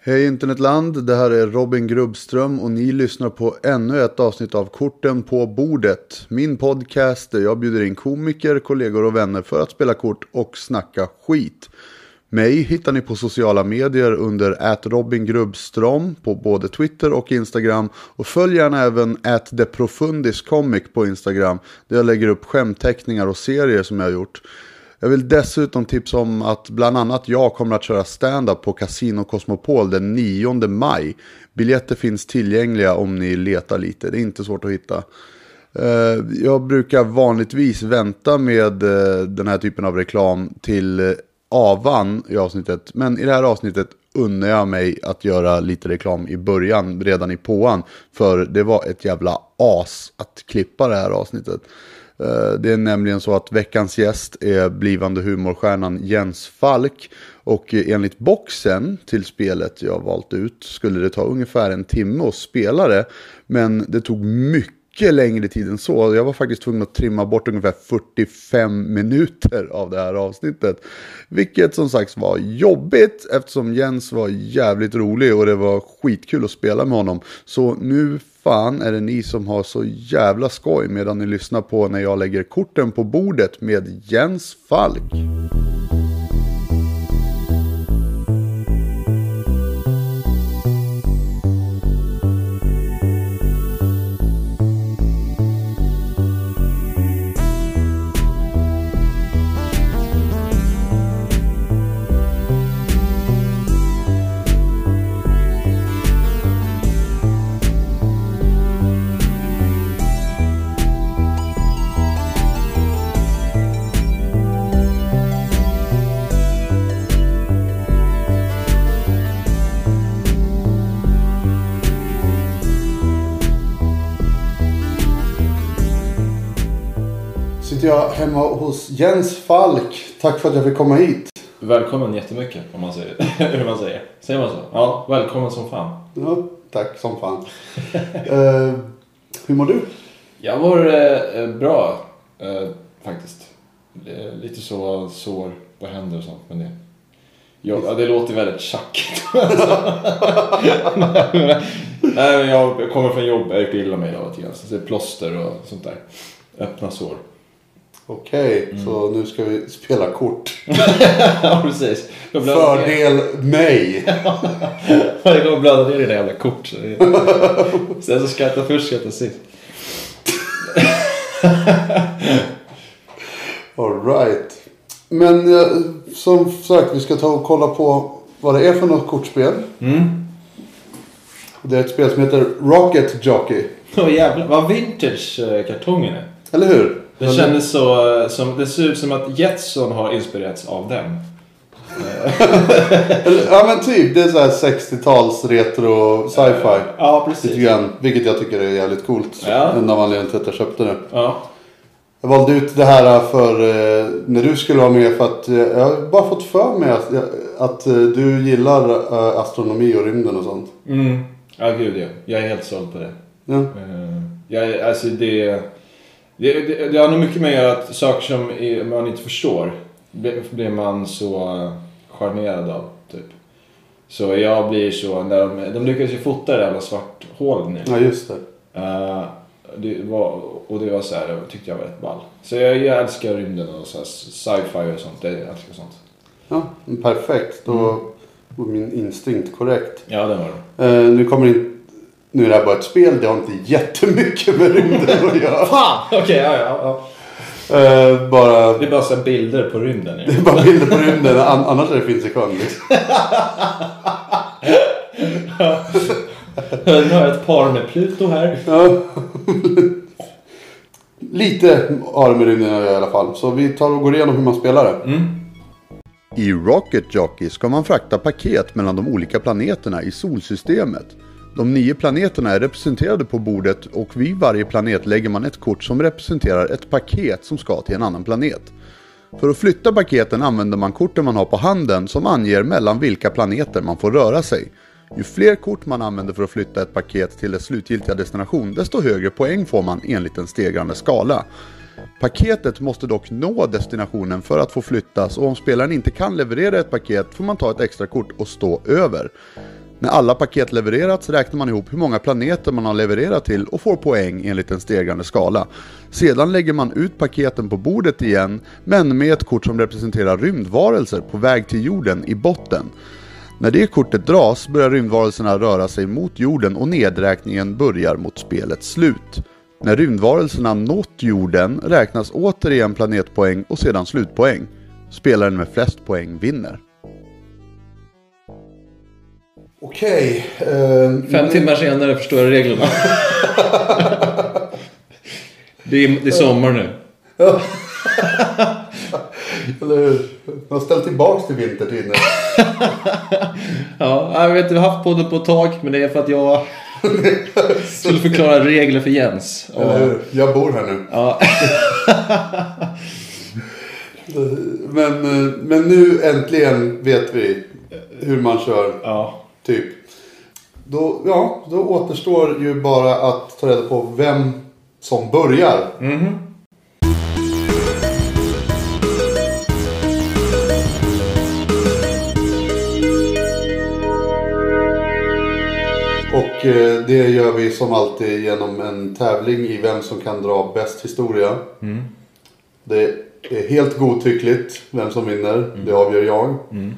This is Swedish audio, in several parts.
Hej internetland, det här är Robin Grubbström och ni lyssnar på ännu ett avsnitt av Korten på bordet. Min podcast där jag bjuder in komiker, kollegor och vänner för att spela kort och snacka skit. Mig hittar ni på sociala medier under @robingrubbstrom på både Twitter och Instagram. Och följ gärna även @deprofundiscomic på Instagram där jag lägger upp skämtteckningar och serier som jag har gjort. Jag vill dessutom tipsa om att bland annat jag kommer att köra stand-up på Casino Cosmopol den 9 maj. Biljetter finns tillgängliga om ni letar lite, det är inte svårt att hitta. Eh, jag brukar vanligtvis vänta med eh, den här typen av reklam till eh, avan i avsnittet. Men i det här avsnittet unnar jag mig att göra lite reklam i början, redan i påan. För det var ett jävla as att klippa det här avsnittet. Eh, det är nämligen så att veckans gäst är blivande humorstjärnan Jens Falk. Och eh, enligt boxen till spelet jag valt ut skulle det ta ungefär en timme att spela det. Men det tog mycket längre tid än så. Jag var faktiskt tvungen att trimma bort ungefär 45 minuter av det här avsnittet. Vilket som sagt var jobbigt eftersom Jens var jävligt rolig och det var skitkul att spela med honom. Så nu fan är det ni som har så jävla skoj medan ni lyssnar på när jag lägger korten på bordet med Jens Falk. Sitter jag hemma hos Jens Falk. Tack för att jag fick komma hit. Välkommen jättemycket om man säger hur man säger. Säger man så? Ja, välkommen som fan. Ja, tack som fan. Eh, hur mår du? Jag mår eh, bra eh, faktiskt. Lite så sår på händer och sånt men det... Ja, ja, det låter väldigt tjackigt. Nej men jag kommer från jobb, jag illa mig och till. Så det är plåster och sånt där. Öppna sår. Okej, så nu ska vi spela kort. ja precis. Jag ner. Fördel mig. Varje gång blöder ner dina jävla kort. Sen så skrattar först, skrattar sist. All right. Men eh, som sagt, vi ska ta och kolla på vad det är för något kortspel. Mm. Det är ett spel som heter Rocket Jockey. Åh jävlar, vad vintage eh, kartongen är. Eller hur? Det kändes så, eh, som, det ser ut som att Jetson har inspirerats av den. Ja men typ, det är så här 60-tals retro sci-fi. Ja, Lite precis. grann, vilket jag tycker är jävligt coolt. Ja. En av anledningarna till att jag köpte det. Ja. Jag valde ut det här för eh, när du skulle vara med för att eh, jag har bara fått för mig att, att du gillar astronomi och rymden och sånt. Mm. Ja, gud ja. Jag är helt såld på det. Ja. Jag, alltså det, det, det, det har nog mycket med att göra att saker som man inte förstår blir man så eh, charmerad av. Typ. Så jag blir så, när de, de lyckades ju fota det jävla svarthålet nu. ja, just det. Eh, det var, och det var så här, det tyckte jag var rätt ball. Så jag, jag älskar rymden och sci-fi och sånt. Jag älskar sånt. Ja, perfekt. Då var min instinkt korrekt. Ja, den var det. Eh, nu kommer in, nu är det här bara ett spel. Det har inte jättemycket med rymden att göra. Fan! Okej, ja, ja, ja. Eh, bara, Det är bara så bilder på rymden. det är bara bilder på rymden. An, annars är det finns i sjön. Liksom. Nu har jag ett par med Pluto här. Ja. Lite har det med rymden i alla fall. Så vi tar och går igenom hur man spelar det. I Rocket Jockey ska man frakta paket mellan de olika planeterna i solsystemet. De nio planeterna är representerade på bordet och vid varje planet lägger man ett kort som representerar ett paket som ska till en annan planet. För att flytta paketen använder man korten man har på handen som anger mellan vilka planeter man får röra sig. Ju fler kort man använder för att flytta ett paket till dess slutgiltiga destination, desto högre poäng får man enligt en stegrande skala. Paketet måste dock nå destinationen för att få flyttas och om spelaren inte kan leverera ett paket får man ta ett extra kort och stå över. När alla paket levererats räknar man ihop hur många planeter man har levererat till och får poäng enligt en stegrande skala. Sedan lägger man ut paketen på bordet igen, men med ett kort som representerar rymdvarelser på väg till jorden i botten. När det kortet dras börjar rymdvarelserna röra sig mot jorden och nedräkningen börjar mot spelets slut. När rymdvarelserna nått jorden räknas återigen planetpoäng och sedan slutpoäng. Spelaren med flest poäng vinner. Okej. eh, Fem timmar senare förstår jag reglerna. det, är, det är sommar nu. Eller hur? De har ställt tillbaks till vintertid nu. Ja, jag vet, vi har haft podden på ett tag, men det är för att jag skulle förklara regler för Jens. Och, Eller hur? Jag bor här nu. ja, Men, eh, men nu äntligen vet vi hur man kör. ja. Typ. Då, ja, då återstår ju bara att ta reda på vem som börjar. Och eh, det gör vi som alltid genom en tävling i vem som kan dra bäst historia. Det är helt godtyckligt vem som vinner. Det avgör jag. Eh,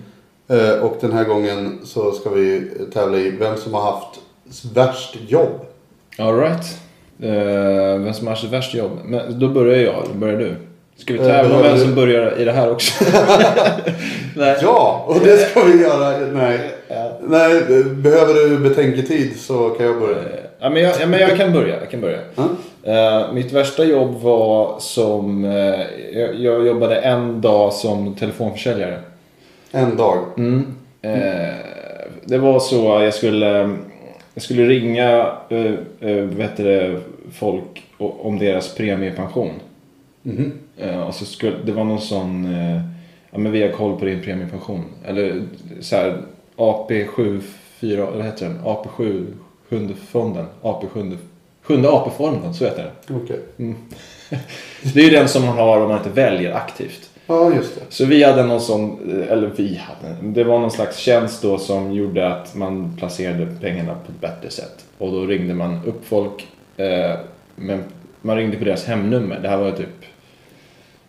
och den här gången så ska vi tävla i vem som har haft värst jobb. All right. Eh, vem som har sitt värsta jobb? Men då börjar jag, då börjar du. Ska vi tävla om Eh, vem som börjar i det här också? Nej. Ja, och det ska vi göra. Nej, Nej behöver du betänketid så kan jag börja. Ja, men jag, ja, men jag kan börja. Jag kan börja. Ja. Eh, mitt värsta jobb var som... eh, jag, jag jobbade en dag som telefonförsäljare. En dag. Mm. Eh, det var så jag skulle, jag skulle ringa eh, eh, vet du, folk om deras premiepension. Mhm. Eh, och så skulle, det var någon sån, eh, ja men vi har koll på din premiepension. Eller så här AP7, 4, vad heter den? AP7, sjunde fonden. AP7, sjunde AP-fonden, så heter den. Okej. Det är ju den som man har om man inte väljer aktivt. Ja, just det. Så vi hade någon sån, eller vi hade, det var någon slags tjänst då som gjorde att man placerade pengarna på ett bättre sätt. Och då ringde man upp folk, eh, men man ringde på deras hemnummer. Det här var typ,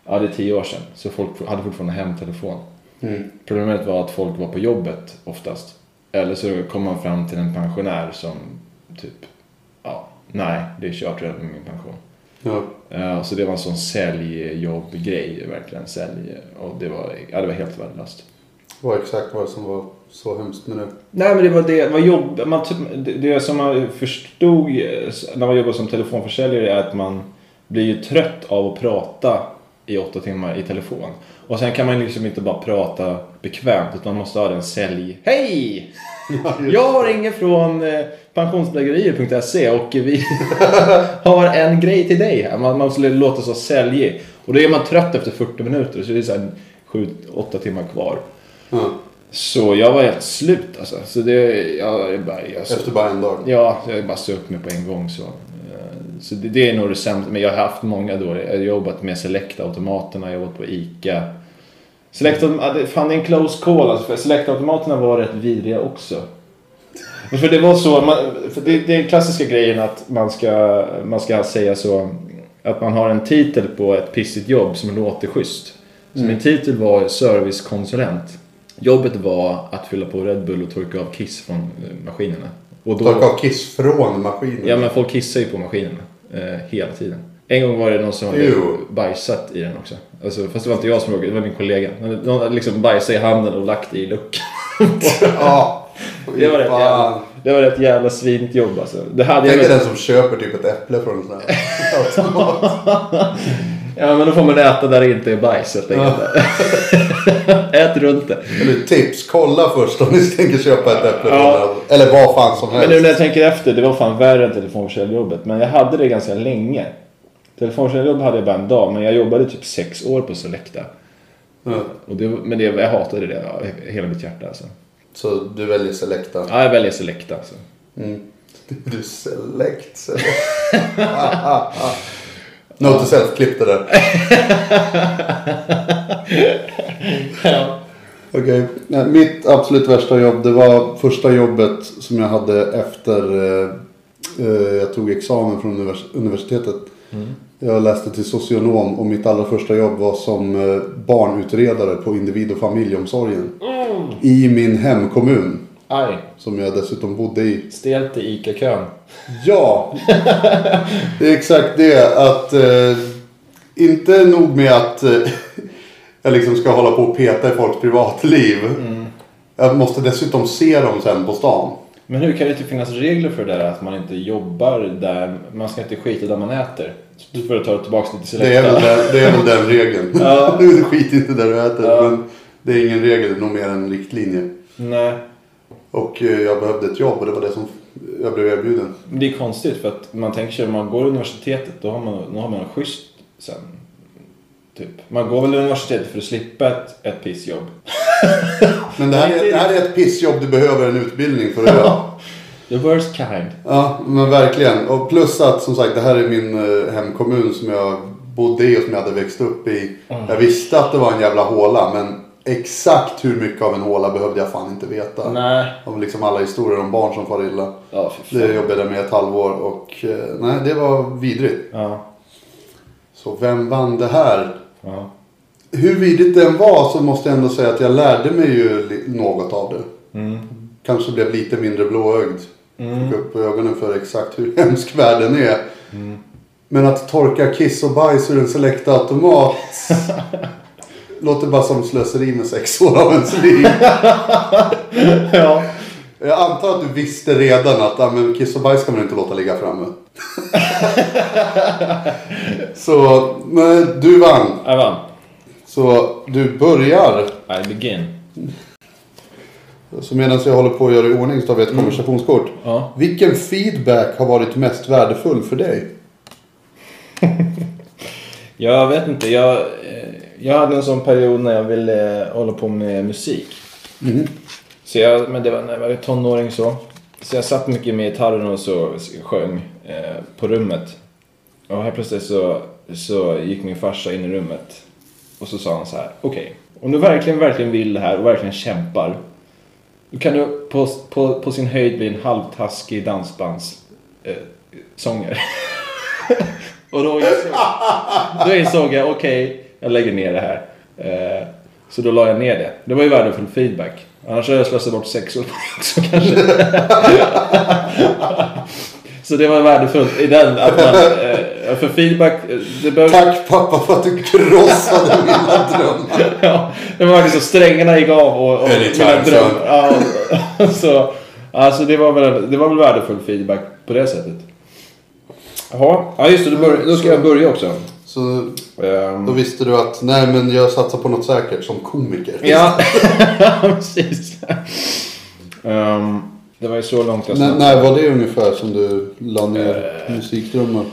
ja det är tio år sedan. Så folk hade fortfarande hemtelefon. Mm. Problemet var att folk var på jobbet oftast. Eller så kom man fram till en pensionär som typ, ja, nej det är kört redan med min pension. Ja. Ja, så det var en sån säljjobbgrej, verkligen sälj. Och det var, ja, det var helt värdelöst. Vad exakt var det som var så hemskt med det? Nej men det var det, det var jobb, man, typ, det, det som man förstod eh, när man jobbar som telefonförsäljare är att man blir ju trött av att prata i åtta timmar i telefon. Och sen kan man liksom inte bara prata bekvämt utan man måste ha den sälj... Hej! Jag ringer från eh, pensionsbedrägerier.se och vi har en grej till dig här. Man, man måste låta så säljig. Och då är man trött efter 40 minuter så det är så här 7-8 timmar kvar. Ja. Så jag var helt slut alltså. Så det, jag, jag bara, jag, Efter bara en dag. ja, jag bara söp mig på en gång så. Eh, Så det, det är nog det sämsta. Men jag har haft många dåliga. Jag har jobbat med Select-automaterna, jag har jobbat på ICA. Det- fan det är en close call alltså. För Select-automaterna var rätt vidriga också. För det var så, man, för det, det är den klassiska grejen att man ska, man ska säga så. Att man har en titel på ett pissigt jobb som låter schysst. Så min titel var servicekonsulent. Jobbet var att fylla på Red Bull och torka av kiss från eh, maskinerna. Och då, Torka av kiss från maskinen. Ja men folk kissar ju på maskinerna. Eh, hela tiden. En gång var det någon som hade bajsat i den också. Alltså, fast det var inte jag som råkade, det var min kollega. Någon hade liksom bajsat i handen och lagt det i luckan. Ja. Det var rätt jävla, det var ett jävla svinigt jobb alltså. Det hade Tänk dig den som köper typ ett äpple från en sån här. Ja men då får man äta där det inte är bajs helt enkelt. Ät runt det. Eller tips, kolla först om ni tänker köpa ett äpple Ja. Eller vad fan som Men helst. nu när jag tänker efter, det var fan värre än telefonförsäljarjobbet. Men jag hade det ganska länge. Telefonförsäljarjobb hade jag bara en dag, men jag jobbade typ sex år på Selecta. Ja. Och det, men det, jag hatade det av hela mitt hjärta alltså. Så du väljer Selecta. Ja, jag väljer Selecta alltså. Mm. Du select, select. Note to self, klipp det där. Okej, Nej, mitt absolut värsta jobb det var första jobbet som jag hade efter eh, eh, jag tog examen från univers- universitetet. Jag läste till socionom och mitt allra första jobb var som eh, barnutredare på individ och familjeomsorgen. I min hemkommun. Aj, Som jag dessutom bodde i. stelt i ICA-kön. Ja! Det är exakt det. Att eh, inte nog med att eh, jag liksom ska hålla på och peta i folks privatliv. Jag måste dessutom se dem sen på stan. Men hur kan det inte finnas regler för det där att man inte jobbar där, man ska inte skita där man äter? För att ta tillbaka lite Det selekta. den, det är väl den regeln. Ja. Skit inte där du äter. Ja. Men det är ingen regel, det är nog mer en riktlinje. Nej, Och eh, jag behövde ett jobb och det var det som jag blev erbjuden. det är konstigt för att man tänker sig om man går universitetet då har man, då har man en schysst sen. Typ. Man går väl universitetet för att slippa ett, ett pissjobb. Men det här, är, det här är ett pissjobb du behöver en utbildning för att göra. The worst kind. Ja, men verkligen. Och plus att som sagt det här är min eh, hemkommun som jag bodde i och som jag hade växt upp i. Jag visste att det var en jävla håla men exakt hur mycket av en håla behövde jag fan inte veta. Nej. Om liksom alla historier om barn som far illa. Ja, Det jobbade jag med ett halvår och eh, nej det var vidrigt. Ja. Så vem vann det här? Ja. Hur vidrigt den var så måste jag ändå säga att jag lärde mig ju något av det. Mm. Kanske blev lite mindre blåögd. Mm. Fick upp ögonen för exakt hur hemsk världen är. Men att torka kiss och bajs ur en Select-automat låter bara som slöseri med sex år av ens liv. ja. Jag antar att du visste redan att ah, men kiss och bajs kan man inte låta ligga framme. Så men du vann. Jag vann. Så du börjar. I begin. Så medan jag håller på att göra i ordning så tar vi ett konversationskort. Ja. Vilken feedback har varit mest värdefull för dig? Jag vet inte. Jag, eh, jag hade en sån period när jag ville eh, hålla på med musik. Så jag, men det var när jag var tonåring så. Så jag satt mycket med gitarren och så sjöng eh, på rummet. Och här plötsligt så, så gick min farsa in i rummet. Och så sa han så här. Okej, om du verkligen, verkligen vill det här och verkligen kämpar. Då kan du på, på, på sin höjd bli en halvtaskig dansbandssångare. eh, och då insåg, då insåg jag, okej, jag lägger ner det här. Eh, så då la jag ner det. Det var ju värdefull feedback. Annars hade jag slösat bort sex år på det också kanske. så det var värdefullt i den att man, eh, för feedback, eh, behöver, Tack pappa för att du krossade mina drömmar. ja, det var liksom strängarna gick av och, och mina dröm, son. ja, så, alltså det var väl, det var väl värdefull feedback på det sättet. Jaha, ja just det, då, bör, då ska jag börja också. Så Ehm, då visste du att nej men jag satsar på något säkert som komiker. Ja, precis. Ehm, det var ju så långt jag snabbade. när var det ungefär som du la ner musikdrömmar?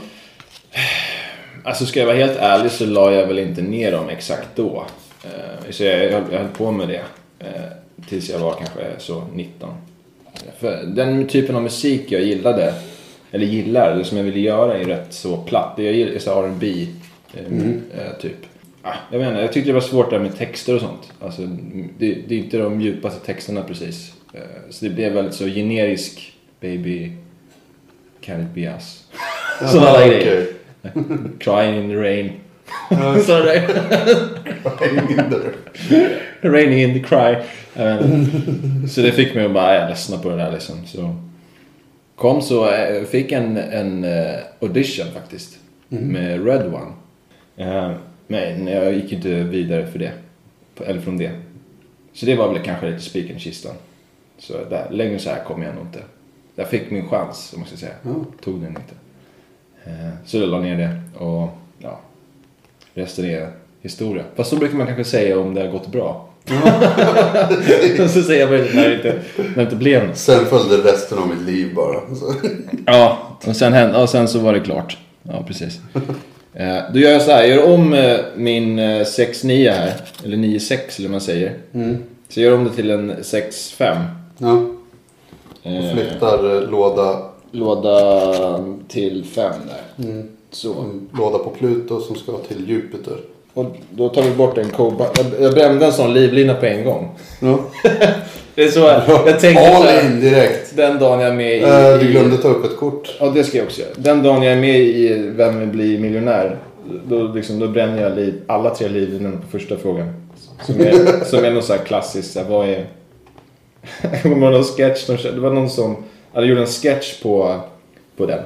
Alltså ska jag vara helt ärlig så la jag väl inte ner dem exakt då. Eh, så jag, jag, jag höll på med det eh, tills jag var kanske så 19. För den typen av musik jag gillade, eller gillar, eller som jag ville göra är rätt så platt. Jag gillar R&B eh, typ. Ah, jag inte, jag tyckte det var svårt där med texter och sånt. Alltså, det, det är inte de djupaste texterna precis. Eh, så det blev väldigt så generisk baby, can it be us? Sådana okej. grejer. Crying in the rain. Mindre. Raining in the cry. Jag vet inte. så det fick mig att bara, jag ledsna på det där liksom. Så kom så, eh, fick en, en eh, audition faktiskt. Med Red One. Men jag gick inte vidare för det. Eller från det. Så det var väl kanske lite spiken i kistan. Så där, längre så här kom jag nog inte. Jag fick min chans, om man ska säga. Ja. Tog den inte. Eh, Så jag la ner det och ja, resten är historia. Fast så brukar man kanske säga om det har gått bra. så säger väl när det inte, när det inte blev något. Sen följde resten av mitt liv bara. Ja, och sen, hände, och sen så var det klart. Ja, precis. Eh, Då gör jag så här, jag gör om eh, min eh, 6-9 här, eller 9-6 eller vad man säger. Så jag gör om det till en 6-5. Ja. Eh, Flyttar eh, låda, Låda till 5 där. Så. mm, låda på Pluto som ska till Jupiter. Och då tar vi bort en koba. Jag- brände en sån livlina på en gång. Ja. Det är så jag tänker så All här, in direkt. Den dagen jag är med i... Eh, du i- glömde ta upp ett kort. Ja, det ska jag också göra. Den dagen jag är med i Vem blir miljonär? Då, liksom, då bränner jag liv, alla tre livlinorna på första frågan. Som är, som är någon sån här klassisk, så här, vad är... det var någon sketch, det var någon som hade gjort en sketch på, på den.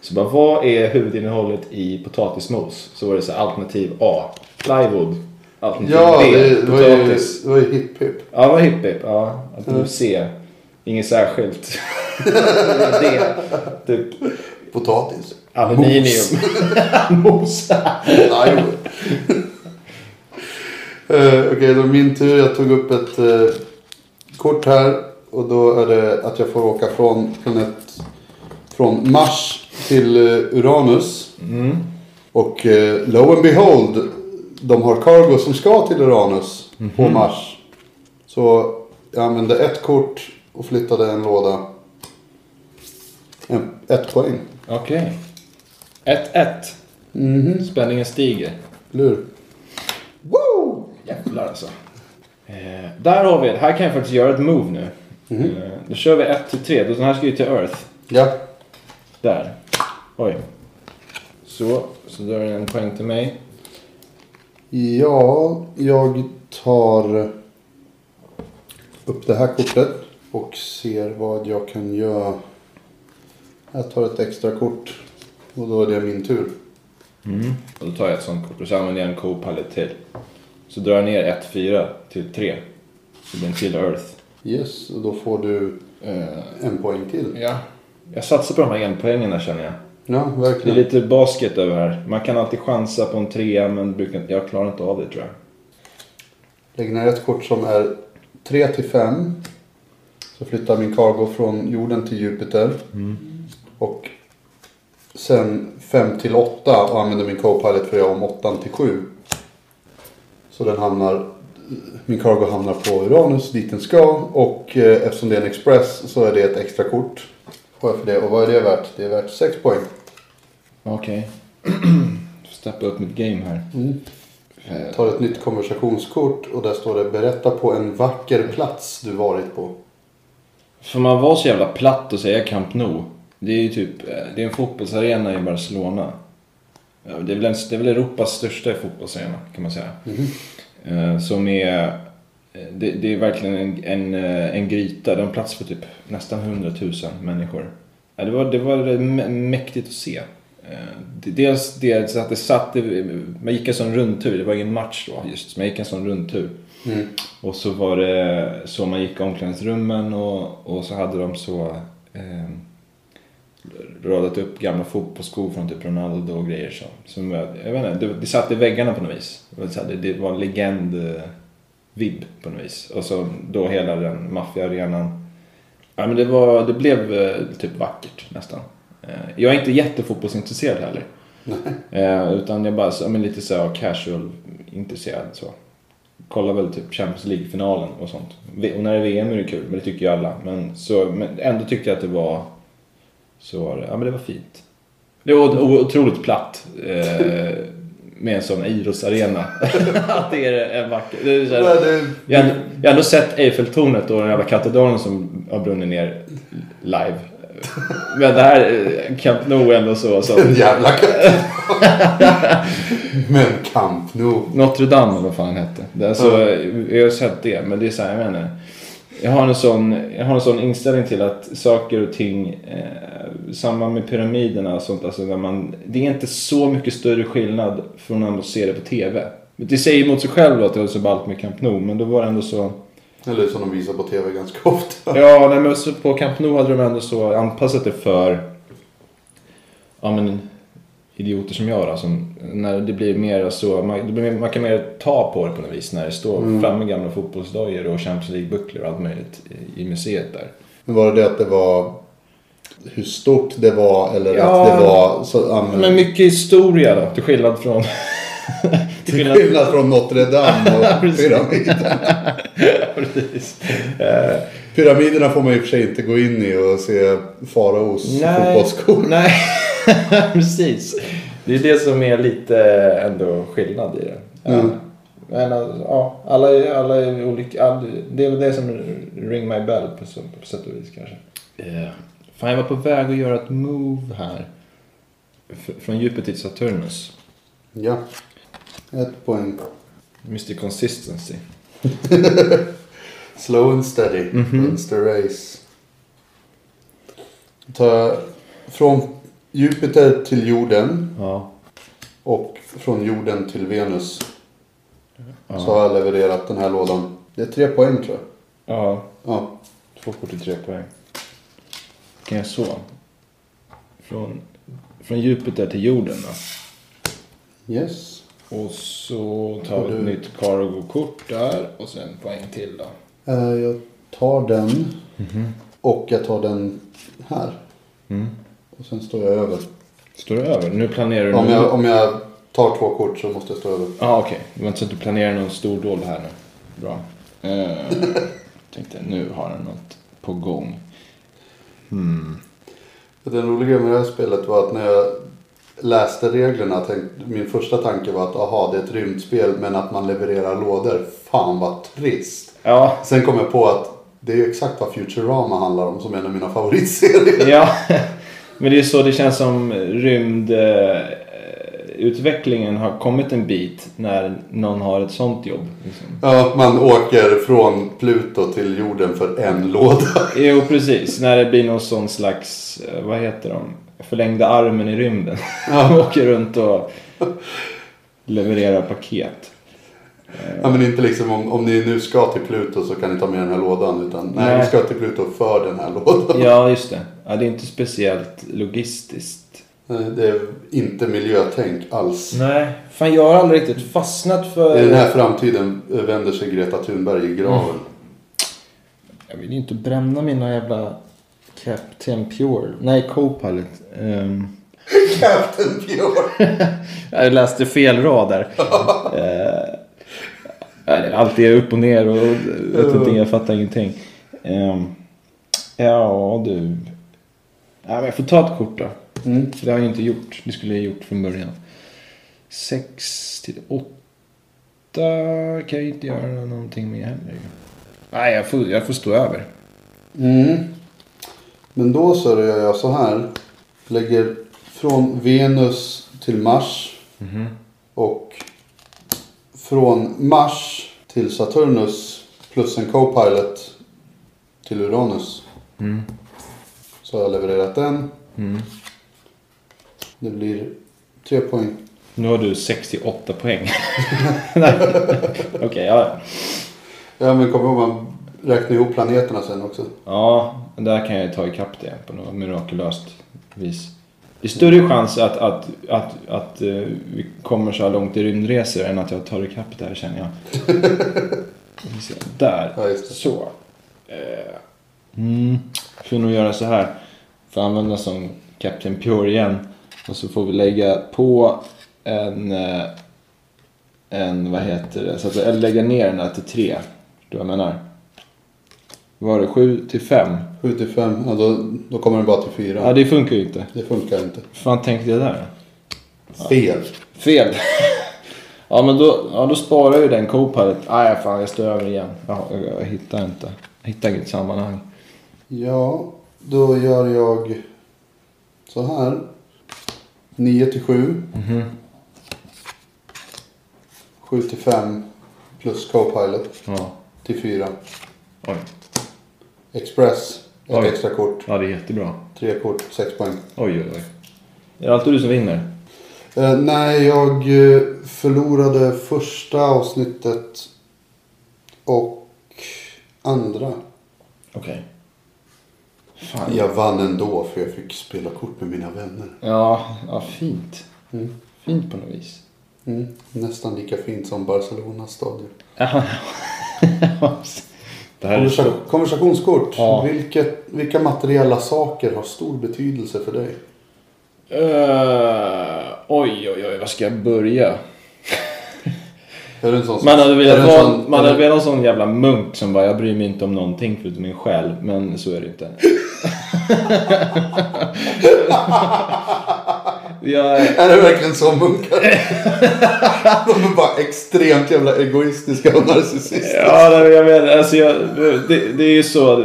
Så bara, vad är huvudinnehållet i potatismos? Så var det så här, alternativ A, plywood. Alternativ Ja, B, det, ju, potatis. det var ju hipp hipp. Ja, det var hipp hipp. Ja, alternativ C, inget särskilt. D, typ Potatis. Aluminium. Mos. Plywood. Eh, Okej, då är min tur. Jag tog upp ett eh, kort här. Och då är det att jag får åka från planet... Från Mars till eh, Uranus. Mm. Och eh, lo and behold. De har cargo som ska till Uranus på Mars. Så jag använde ett kort och flyttade en låda. En, ett poäng. Okej. 1-1. Spänningen stiger. Lur. Woo! Jävlar alltså. Eh, där har vi det. Här kan jag faktiskt göra ett move nu. Eh, då kör vi 1 till 3. Den här ska ju till Earth. Ja. Där. Oj. Så. Så då är det en poäng till mig. Ja, jag tar upp det här kortet och ser vad jag kan göra. Jag tar ett extra kort och då är det min tur. Och då tar jag ett sånt kort och så använder jag en co-pallet till. Så drar jag ner 1-4 till 3. Så det blir en till Earth. Yes, och då får du Eh, en poäng till. ja. Jag satsar på de här enpoängerna känner jag. Ja, Det är verkligen. lite basket över här. Man kan alltid chansa på en trea men brukar, jag klarar inte av det tror jag. Lägg ner ett kort som är 3 till 5. Så flyttar min cargo från jorden till Jupiter. Och sen 5 till 8 och använder min co-pilot för att göra om 8 till 7. Så den hamnar, min cargo hamnar på Uranus dit den ska. Och eh, eftersom det är en express så är det ett extra kort. Får jag för det. Och vad är det värt? Det är värt 6 poäng. Okej. Steppa upp mitt game här. Eh, Tar ett nytt konversationskort och där står det berätta på en vacker plats du varit på. För man var så jävla platt att säga Camp Nou. Det är ju typ, eh, det är en fotbollsarena i Barcelona. Ja, Det är väl, det är väl Europas största fotbollsarena kan man säga. Eh, Som är, eh, det, det är verkligen en, en, eh, en gryta. Det har plats för typ nästan 100 000 människor. Det var, det var mä- mäktigt att se. Eh, Dels det så att det satt, man gick en sån rundtur, det var ingen match då just, men jag gick en sån rundtur. Och så var det så man gick i omklädningsrummen och, och så hade de så eh, radat upp gamla fotbollsskor från typ Ronaldo och grejer så. Som, jag jag vet inte, det, det satt i väggarna på något vis. Det det, var legend eh, vibb på något vis. Och så då hela den maffiaarenan. Ja men det var, det blev eh, typ vackert nästan. Eh, jag är inte jättefotbollsintresserad heller. Eh, utan jag bara så, men lite så här casual intresserad så. Kollar väl typ Champions League-finalen och sånt. Och när det är VM är det kul, men det tycker ju alla. Men, så, men ändå tyckte jag att det var så var det, ja men det var fint. Det var otroligt platt. Eh, med en sån idrottsarena. att det är en vacker... Det är här, det- jag, har- jag har ändå sett Eiffeltornet och den jävla katedralen som har brunnit ner live. Men det här, eh, Camp Nou ändå så. så En jävla. Men Camp Nou. Notre Dame eller vad fan hette. Det är så, Jag har sett det, men det är så här, jag menar. Jag har en sån, jag har en sån inställning till att saker och ting, eh, samma med pyramiderna och sånt, alltså när man, det är inte så mycket större skillnad från när man ser det på TV. Men Det säger emot sig själv att det var så ballt med Camp Nou, men då var det ändå så... Eller som de visar på tv ganska ofta. Ja, nej, men på Camp Nou hade de ändå så anpassat det för ja, men, idioter som jag då. Som, när det blir mer så, man, blir, man kan mer ta på det på något vis när det står framme gamla fotbollsdojor och Champions League-bucklor och allt möjligt i, i museet där. Men var det det att det var hur stort det var eller Ja. att det var så ja, men- Men mycket historia då, till skillnad från... till Till skillnad från Notre Dame och Precis. Eh, Pyramiderna får man i och för sig inte gå in i och se faraos fotbollsskor. Nej, precis. Det är det som är lite ändå skillnad i det. Mm. Men alltså, ja, alla är, alla är olika. all- Det är väl det som ring my bell på, på sätt och vis kanske. Eh, fan, jag var på väg att göra ett move här. F- från Jupiter till Saturnus. Ja. Ett poäng. Mr Consistency. Slow and steady. Mhm. Wins the race. Ta från Jupiter till jorden Ja. och från jorden till Venus. Ja. Så har jag levererat den här lådan. Det är tre poäng tror jag. ja. Ja. Två kort i tre poäng. Kan jag så? Från, från Jupiter till jorden då. Yes. Och så tar vi ett nytt cargo-kort där och sen poäng till då. Eh, Jag tar den. Och jag tar den här. Mm. Och sen står jag över. Står du över? Nu planerar du... Om jag, om jag tar två kort så måste jag stå över. Ja, okej. Det var inte så att du planerar någon stor dold här nu. Bra. Uh, tänkte, nu har han något på gång. Hmm. Den roliga med det här spelet var att när jag läste reglerna tänkte, min första tanke var att aha det är ett rymdspel men att man levererar lådor. Fan vad trist. Ja, Sen kom jag på att det är exakt vad Futurama handlar om som är en av mina favoritserier. ja. Men det är så det känns som rymdutvecklingen har kommit en bit när någon har ett sånt jobb. Liksom. Ja, man åker från Pluto till jorden för en låda. Jo, precis. När det blir någon sån slags, eh, vad heter de? Förlängda armen i rymden. Ja. Åker runt och levererar paket. Ja, men inte liksom om, om ni nu ska till Pluto så kan ni ta med den här lådan. Utan nej, Nej. vi ska till Pluto för den här lådan. Ja, just det. Ja, det är inte speciellt logistiskt. Nej, Det är inte miljötänk alls. Nej, fan jag har aldrig riktigt fastnat för... I den här framtiden vänder sig Greta Thunberg i graven. Jag vill ju inte bränna mina jävla Captain Pure. Nej, Copilot. Um, Captain Pure. jag läste fel rad där. uh, allt är upp och ner och vet inte, jag fattar ingenting. Ehm, ja, du. Ja, men jag får ta ett kort då. Mm. För det har jag inte gjort. Det skulle jag ha gjort från början. 6 till 8 kan jag inte göra någonting med heller. Nej, jag får, jag får stå över. Mm. Men då så gör jag så här. Lägger från Venus till Mars. Och från Mars till Saturnus plus en co-pilot till Uranus. Mm. Så har jag levererat den. Mm. Det blir tre poäng. Nu har du 68 poäng. Okej, ja. Ja men kom ihåg man räknar ihop planeterna sen också. Ja, där kan jag ta ikapp det på något mirakulöst vis. Det är större chans att, att, att, att eh, vi kommer så här långt i rymdresor än att jag tar ikapp det här känner jag. Där. Ja. Så. Eh, Mm. Får nog göra så här. Får använda som Captain Pure igen. Och så får vi lägga på en... eh, En, vad heter det? Så att, eller lägga ner den här till tre. Du vad jag menar? Var det sju till fem? 7 till 5, ja, då, då kommer det bara till 4. Ja, det funkar ju inte. Det funkar inte. Fan tänkte jag där? Fel. Fel. ja, men då, ja, då sparar ju den Copilot. Nej, fan jag står över igen. Ja, jag, jag hittar inte. Jag hittar inget sammanhang. Ja, då gör jag så här. 9 till 7. 7 till 5 plus co-pilot Ja. till 4. Oj. Express, ett Oj. extra kort. Ja, det är jättebra. Tre kort, 6 poäng. Oj, oj, oj. Är det alltid du som vinner? Eh, nej, jag eh, förlorade första avsnittet och andra. Okej. Fan. Jag vann ändå för jag fick spela kort med mina vänner. Ja, ja, fint. Mm. Fint på något vis. Mm. Nästan lika fint som Barcelonas stadion. Ja. här är. Konversa- konversationskort. Ja. Vilket, vilka materiella saker har stor betydelse för dig? Uh, oj, oj, oj. Var ska jag börja? Man hade velat det en vara sån- en sån jävla munk som bara jag bryr mig inte om någonting förutom min själ. Men så är det inte. Jag, Är det verkligen så munkar? De är bara extremt jävla egoistiska och narcissistiska. ja, jag vet, alltså jag, det, det är ju så.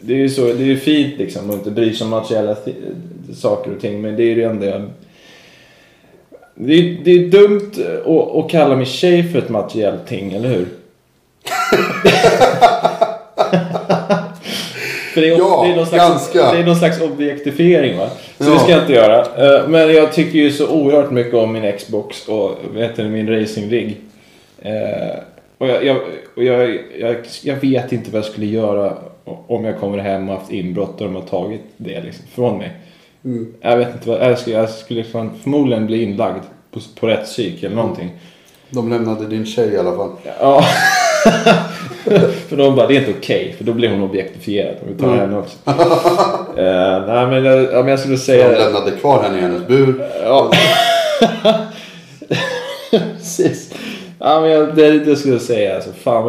Det är ju så, det är fint liksom att inte bry sig om materiella saker och ting. Men det är ju det enda jag... Det är, det är dumt att, att kalla mig tjej för ett materiellt ting, eller hur? För det är, Ja, det, är någon slags, ganska. det är någon slags objektififiering va? Så Ja. det ska jag inte göra. Eh, Men jag tycker ju så oerhört mycket om min Xbox och vet du, min racing-rigg. Eh, Och, jag, jag, och jag, jag, jag vet inte vad jag skulle göra om jag kommer hem och haft inbrott och de har tagit det liksom från mig. Mm. Jag vet inte vad, jag skulle, jag skulle förmodligen bli inlagd på, på rätt psyk eller någonting. De lämnade din tjej i alla fall. Ja. för de bara, det är inte okej. för då blir hon objektifierad. Om vi tar Mm. henne också. Eh, nej men jag, ja, men jag skulle De säga... lämnade kvar henne i hennes bur. Ja. Precis. Ja men jag, det, det skulle jag säga. Alltså, fan,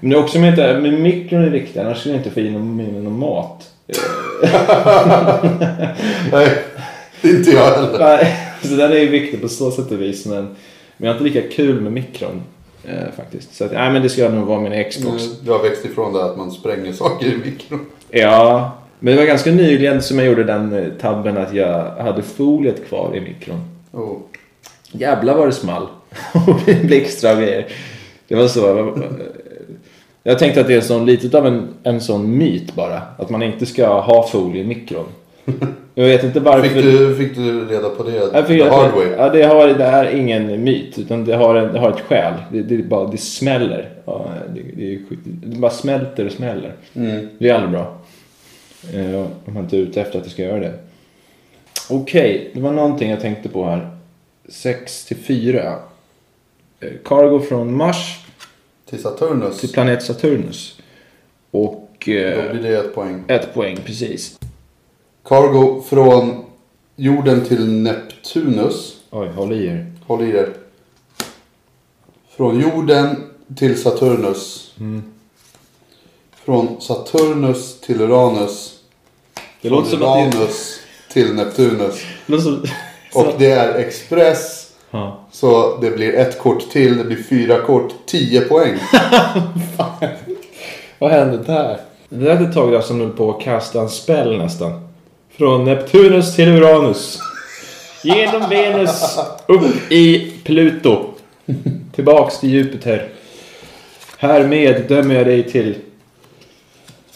men är också med, inte, men mikron är viktig. Annars skulle jag inte få i någon, med någon mat. Nej, inte jag heller. Nej, så den är ju viktig på så sätt och vis. Men, men jag har inte lika kul med mikron. Eh, faktiskt. Så att, nej, men det ska nog vara min Xbox. Mm, Du har växt ifrån det att man spränger saker i mikron. Ja, men det var ganska nyligen som jag gjorde den eh, tabben att jag hade foliet kvar i mikron. Oh. Jävlar vad det small. Och blixtrar och grejer. Det var så. Jag tänkte att det är sån, lite av en, en sån myt bara. Att man inte ska ha folie i mikron. Jag vet inte varför. Fick, du, fick du reda på det Jag the fick hard att, way? ja, det, har, det är ingen myt. Utan det har, det har ett skäl. Det, det, bara, det smäller. Ja, det, det, det bara smälter och smäller. Mm. Det är aldrig bra. Eh, om man inte är ute efter att det ska göra det. Okej, det var någonting jag tänkte på här. 6 till 4. Eh, Cargo från Mars Till Saturnus. till planet Saturnus. Och Då eh, blir det ett poäng. ett poäng precis. Cargo från jorden till Neptunus. Oj, håll i er. Håll i er. Från jorden till Saturnus. Mm. Från Saturnus till Uranus. Det Från låter som att det, Uranus till Neptunus. det som... Och det är express. Ja. Så det blir ett kort till. Det blir fyra kort. Tio poäng. Vad hände där? Det lät ett tag där som höll på att kasta en spell nästan. Från Neptunus till Uranus. Genom Venus upp i Pluto. Tillbaks till Jupiter. Härmed dömer jag dig till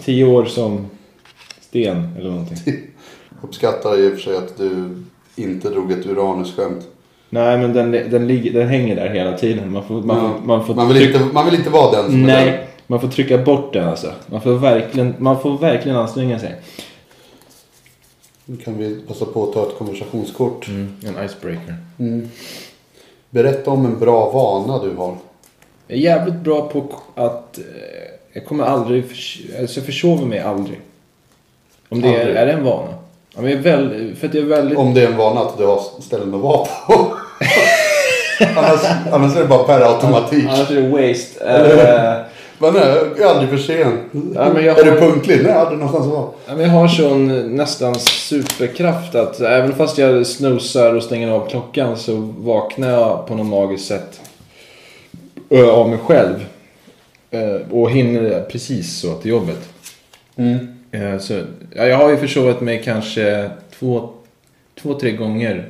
tio år som sten eller någonting. Uppskattar i och för sig att du inte drog ett Uranus-skämt. Nej men den, den, ligger, den hänger där hela tiden. Man får, man, Ja. man får Man vill, inte, man vill inte vara den som är den. Nej, man får trycka bort den alltså. Man får verkligen, man får verkligen anstränga sig. Nu kan vi passa på att ta ett konversationskort. En icebreaker. Berätta om en bra vana du har. Jag är jävligt bra på att... Eh, jag kommer aldrig... Alltså jag försover mig aldrig. Om det är, Aldrig? är det en vana. Ja, men jag är väl, för att jag är väldigt... Om det är en vana att du har ställen att vara på. annars, annars är det bara per automatik. Annars är det waste. Eh, Men nej, jag är aldrig för sen. Ja, men jag Är har- du punktlig? Nej, aldrig någonstans vara. ja, men jag har sån nästan superkraft att även fast jag snosar och stänger av klockan så vaknar jag på något magiskt sätt eh, av mig själv. Eh, Och hinner precis så till jobbet. Eh, Så, ja, jag har ju försovit mig kanske två, två, tre gånger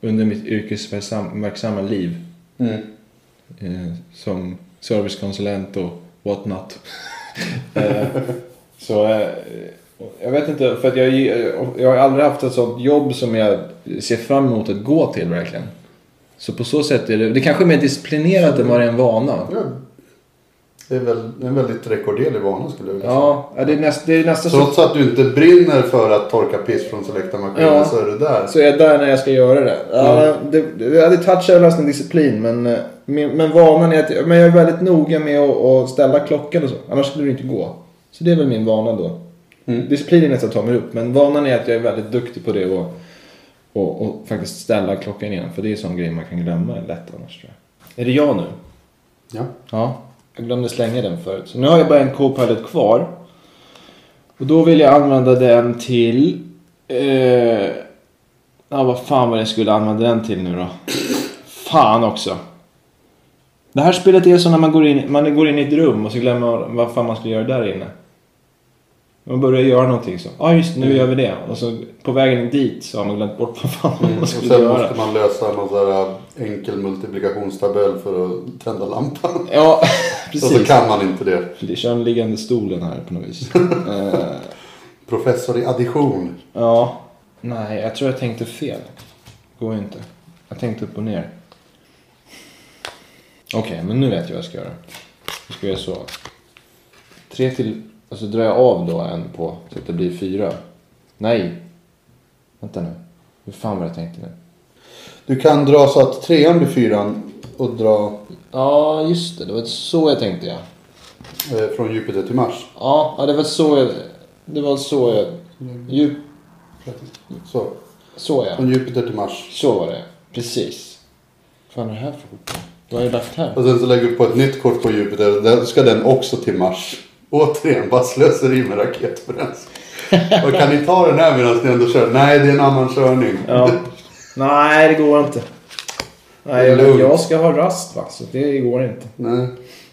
under mitt yrkesverksamma liv. Mm. Eh, som servicekonsulent och what not. Eh, så eh, jag vet inte, för att jag, jag har aldrig haft ett sånt jobb som jag ser fram emot att gå till verkligen. Så på så sätt är det, det kanske är mer disciplinerat än vad det är en vana. Ja. Det är väl en väldigt rekorderlig vana skulle jag vilja säga. Ja, det är, näst, det är nästan så, Trots att du inte brinner för att torka piss från Selecta-maskinen Ja. så är du där. så är jag där när jag ska göra det. Ja, det, det, ja, det touchar nästan disciplin men, eh, men, men vanan är att men jag är väldigt noga med att, att ställa klockan och så. Annars skulle det inte gå. Så det är väl min vana då. Mm. Disciplinen är nästan att ta mig upp men vanan är att jag är väldigt duktig på det och, och, och faktiskt ställa klockan igen. För det är en sån grej man kan glömma lätt annars tror jag. Är det jag nu? Ja. Ja, jag glömde slänga den förut. Så nu har jag bara en Copilot kvar. Och då vill jag använda den till... Eh, Ja, vad fan var det jag skulle använda den till nu då? Fan också. Det här spelet är så när man går in, man går in i ett rum och så glömmer man vad fan man skulle göra där inne. Man börjar göra någonting så. Ja, just nu gör vi det. Och så på vägen dit så har man glömt bort vad fan man Och skulle sen göra. måste man lösa någon sån här enkel multiplikationstabell för att tända lampan. Ja, Och så precis. kan man inte det. Det kör en liggande stolen här på något vis. Eh, Professor i addition. ja. Nej, jag tror jag tänkte fel. Går inte. Jag tänkte upp och ner. Okej, men nu vet jag vad jag ska göra. Jag ska göra så. Tre till... Och så drar jag av då en på så att det blir fyra. Nej. Vänta nu. Hur fan var det jag tänkte nu? Du kan dra så att trean blir fyran och dra Ja, just det. Det var så jag tänkte ja. eh, från Jupiter till Mars. Ja, ja det var så jag... Det var så jag... Djup... Så. Så ja. Från Jupiter till Mars. Så var det. Precis. Vad fan är det här för kort? Vad har jag lagt här? Och sen så lägger du på ett nytt kort på Jupiter. Då ska den också till Mars. Återigen, bara slöseri med raketbränsle. Och kan ni ta den här medan ni ändå kör? Nej, det är en annan körning. Ja. Nej, det går inte. Nej, jag, ska ha rast va, så det går inte. Nej,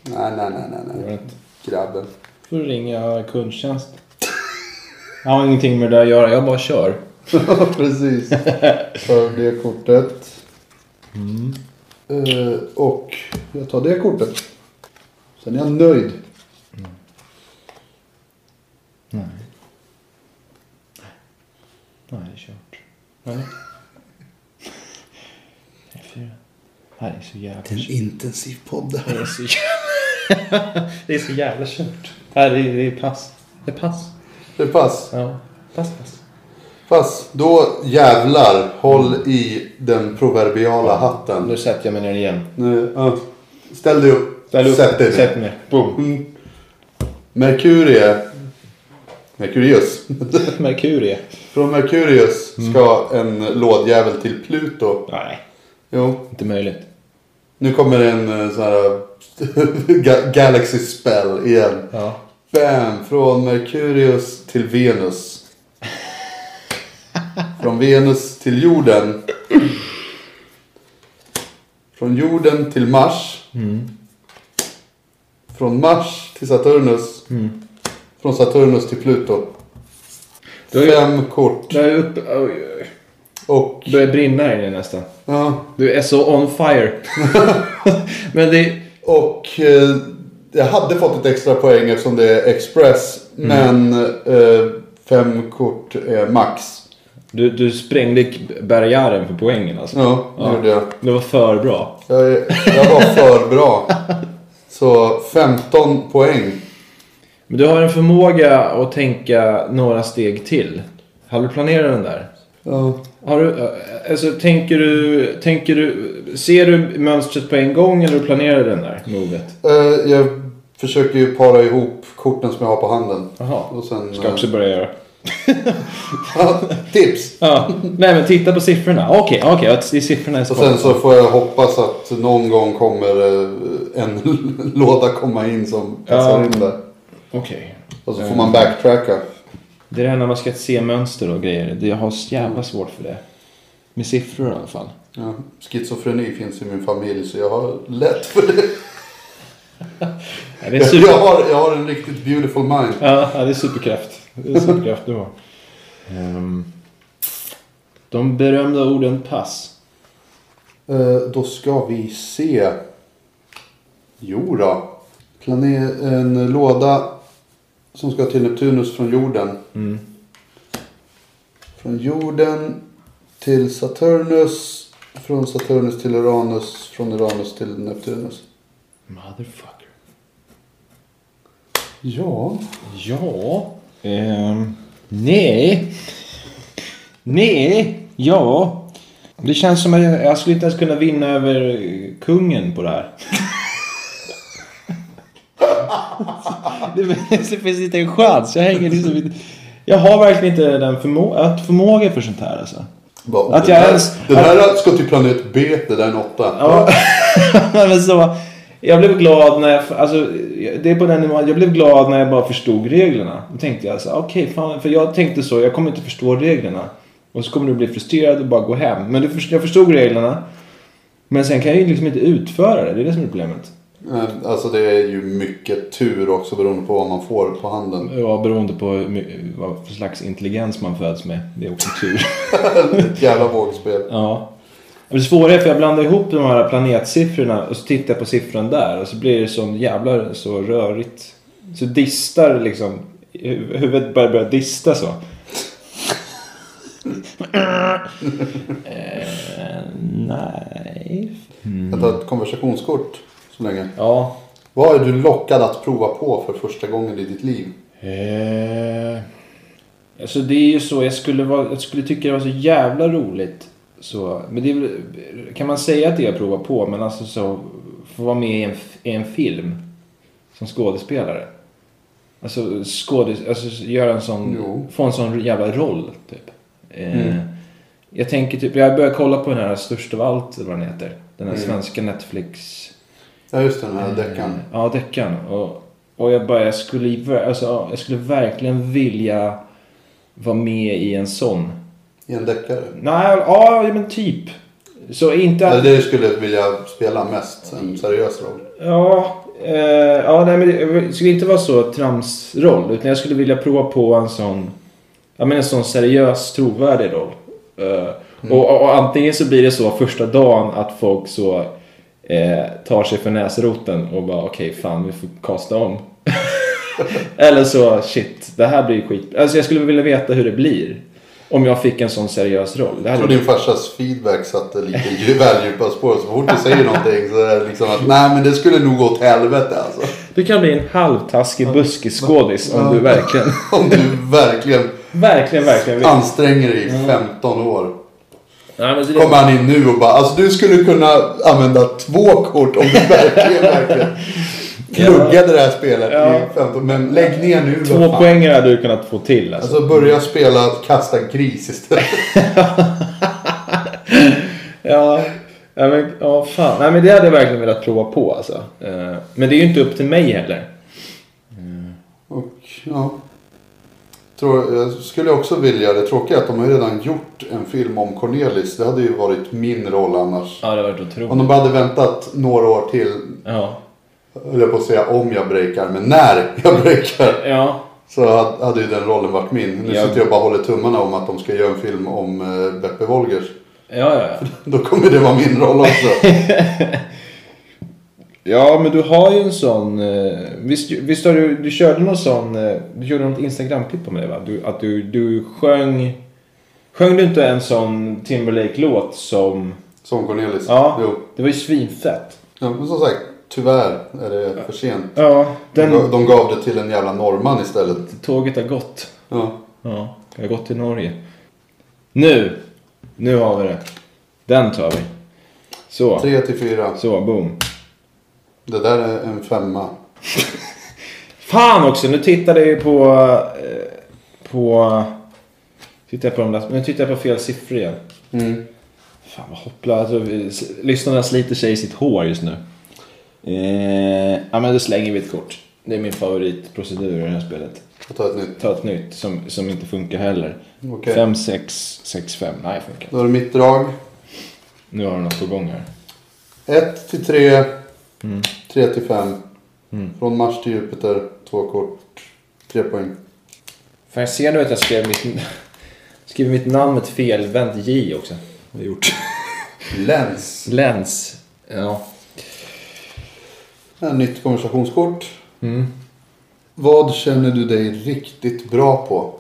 nej, nej, nej, nej. Går inte. Grabben. Får du ringa kundtjänst. Jag har ingenting med det där att göra, jag bara kör. Precis. För det kortet. Eh, och jag tar det kortet. Sen är jag nöjd. Nej. Nej, det är kört. Eller? Fyra. Det här är så jävla kört. intensiv podd det Det är så jävla, det är så jävla kört. Nej, det är, det är pass. Det är pass. Det är pass. Ja, pass, pass. Pass. Då jävlar. Håll i den proverbiala hatten. Nu sätter jag mig ner igen. Nu, ja. Ställ dig upp. Ställ upp. Sätt dig ner. Sätt mig. Boom. Mm. Merkurie. Merkurius. Merkurie. Från Merkurius ska en lådjävel till Pluto. Nej, Jo. inte möjligt. Nu kommer en eh, sån här Ga- Galaxy spell igen. Ja. Bam! Från Merkurius till Venus. Från Venus till jorden. Från jorden till Mars. Från Mars till Saturnus. Från Saturnus till Pluto. Du har ju- Fem kort. Jag är uppe... Oj, oj. Och... Börjar brinna här inne nästan. Ja, Du är så on fire. Men det... och eh, jag hade fått ett extra poäng eftersom det är Express. Men eh, fem kort är max. Du, du sprängde barriären för poängen alltså. Ja, det Ja. gjorde jag. Det var för bra. Jag, jag var för bra. Så 15 poäng. Men du har en förmåga att tänka några steg till. Har du planerat den där? Ja. Har du, eh, alltså, tänker du, tänker du, ser du mönstret på en gång eller planerar du den där movet? Eh, jag försöker ju para ihop korten som jag har på handen. Jaha, Och sen... ska också börja göra. Tips! Ja, nej men titta på siffrorna. Okej, okej, att det är siffrorna är Och sen så får jag hoppas att någon gång kommer eh, en låda komma in som passar Ja. in där. Okej. Och så får man backtracka. Det är det här när man ska se mönster och grejer. Det- Jag har så jävla svårt för det. Med siffror i alla fall. Ja, schizofreni finns i min familj så jag har lätt för det. Ja, det är super... Jag har, jag har en riktigt beautiful mind. Ja, ja, det är superkraft. Det är superkraft du har. Ehm, de berömda orden pass. Eh, då ska vi se. Jo då. Plane- en låda som ska till Neptunus från jorden. Mm. Från jorden till Saturnus. Från Saturnus till Uranus. Från Uranus till Neptunus. Motherfucker. Ja. Ja. Ehm, nej. Nej. Ja. Det känns som att jag, skulle inte ens kunna vinna över kungen på det här. det, finns- inte en chans. Jag hänger liksom inte... Jag har verkligen inte den förmo att förmåga för sånt här alltså. Bara, Att den, jag här, ens- den här ska till planet B. Det där är en åtta. Ja, men så. Jag blev glad när jag, alltså, det är på den nivån, jag blev glad när jag bara förstod reglerna. Då tänkte jag så okej fan, för jag tänkte så, jag kommer inte förstå reglerna. Och så kommer du bli frustrerad och bara gå hem. Men du, jag förstod reglerna. Men sen kan jag ju liksom inte utföra det. Det är det som är problemet. Alltså det är ju mycket tur också beroende på vad man får på handen. Ja, beroende på vad för slags intelligens man föds med. Det är också tur. Ett jävla vågspel. ja. Det svåra är för jag blandar ihop de här planetsiffrorna och så tittar jag på siffran där och så blir det som jävlar så rörigt. Så distar liksom. hu- Huvudet börjar börja dista så. eh, nej. Jag tar ett konversationskort så länge. Ja. Vad är du lockad att prova på för första gången i ditt liv? Eh, alltså det är ju så, jag skulle, vara, jag skulle tycka det var så jävla roligt. Så, men det är, kan man säga att det jag provar på, men alltså så, få vara med i en, i en film som skådespelare. Alltså, skådes, alltså göra en sån, Jo. få en sån jävla roll typ. Eh, Mm. Jag tänker typ, jag börjar kolla på den här Störst av allt, eller vad den heter. Den här Mm. svenska Netflix Ja just den här deckaren. Ja, deckaren. Och, och jag bara, jag skulle, alltså, jag skulle verkligen vilja vara med i en sån. I en deckare. Nej, ja men typ. Så inte Eller att... det du skulle vilja spela mest, en seriös roll. Ja, eh, ja nej, men det skulle inte vara så tramsroll. Utan jag skulle vilja prova på en sån, ja men en sån seriös, trovärdig roll. Eh, och, och, och antingen så blir det så första dagen att folk så eh, tar sig för näsroten och bara okej fan vi får kasta om. Eller så shit, det här blir skit. Alltså jag skulle vilja veta hur det blir. Om jag fick en sån seriös roll. Det Jag tror din farsas feedback satte lite väl djupa spår. Så fort du säger någonting så är det liksom att nej men det skulle nog gå åt helvete alltså. Du kan bli en halvtaskig buskisskådis om du verkligen, Om du verkligen verkligen, verkligen vill. anstränger dig i 15 år. Nej, men så Kommer han in nu och bara alltså du skulle kunna använda två kort om du verkligen, verkligen pluggade det här spelet Ja. i 15 Men lägg ner nu Två poänger hade du kunnat få till alltså. Alltså börja spela kasta gris istället. Ja, ja, men, ja fan. Nej men det hade jag verkligen velat prova på alltså. Eh, Men det är ju inte upp till mig heller. Och ja. Tror, jag skulle också vilja, det tråkiga är att de har ju redan gjort en film om Cornelis. Det hade ju varit min roll annars. Ja, det har varit Om otroligt. de bara hade väntat några år till, Ja. höll jag på att säga om jag breakar, men när jag breakar. Ja. Så hade- hade ju den rollen varit min. Nu Ja. sitter jag och bara håller tummarna om att de ska göra en film om eh, Beppe Wolgers. Ja, ja, ja. Då kommer det vara min roll också. Ja, men du har ju en sån... eh, Visst, visst har du... Du körde någon sån... eh, Du gjorde något Instagram-klipp om det va? Du, att du, du sjöng... Sjöng du inte en sån Timberlake-låt som... Som Cornelis. Ja. Jo. Det var ju svinfett. Ja, men som sagt, tyvärr är det för sent. Ja, De, den... de gav det till en jävla norrman istället. Tåget har gått. Ja. Ja, jag har gått till Norge. Nu! Nu har vi det. Den tar vi. Så. Tre till fyra. Så, boom. Det där är en femma. Fan också! Nu tittade jag ju på... Eh, på... Tittar jag på de där, nu tittar jag på fel siffror igen. Mm. Fan vad hoppla. Alltså, lyssnarna sliter sig i sitt hår just nu. Eh, ja men då slänger vi ett kort. Det är min favoritprocedur i det här spelet. Jag tar ett nytt. Ta ett nytt som, som inte funkar heller. Okej. 5, 6, 6, 5. Nej, funkar. Då är det mitt drag. Nu har du något på gång här. Ett till tre. Mm. Tre till fem. Mm. Från Mars till Jupiter. Två kort. Tre poäng. Fan jag ser nu att jag skrev mitt, skrev mitt namn med ett felvänt J också. Det har jag gjort. Läns. Läns. Ja. Ett nytt konversationskort. Mm. Vad känner du dig riktigt bra på?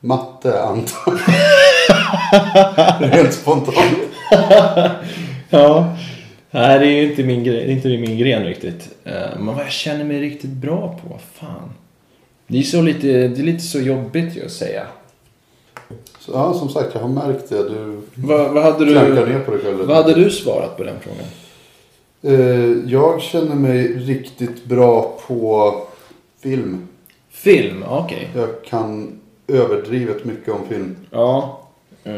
Matte antar jag. Rent spontant. Ja. Nej, det är ju inte min, gre- det är inte min gren riktigt. Eh, Men vad jag känner mig riktigt bra på, fan. Det är, så lite, det är lite så jobbigt ju att säga. Så, ja, som sagt, jag har märkt det. Du Vad, vad, hade du, ner på dig själv. vad hade du svarat på den frågan? Eh, jag känner mig riktigt bra på film. Film? Okej. Jag kan överdrivet mycket om film. Ja. Eh,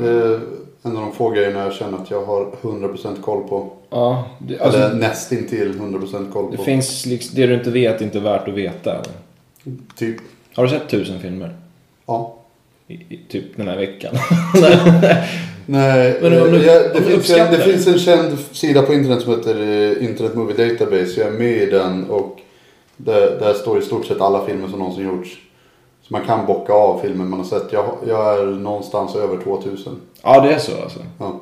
Det är en av de få grejerna jag känner att jag har 100% koll på. ja. Det, Eller alltså, nästintill 100% koll det på. finns liksom, det du inte vet är inte värt att veta. eller? Typ, Har du sett tusen filmer? ja. i, i typ den här veckan. Nej, Men om eh, du- jag, det, om finns en, det det. finns en känd sida på internet som heter eh, Internet Movie Database. Jag är med i den och där, där står i stort sett alla filmer som någonsin gjorts. Så man kan bocka av filmer man har sett. Jag, jag är någonstans över 2000. ja, det är så alltså. Ja.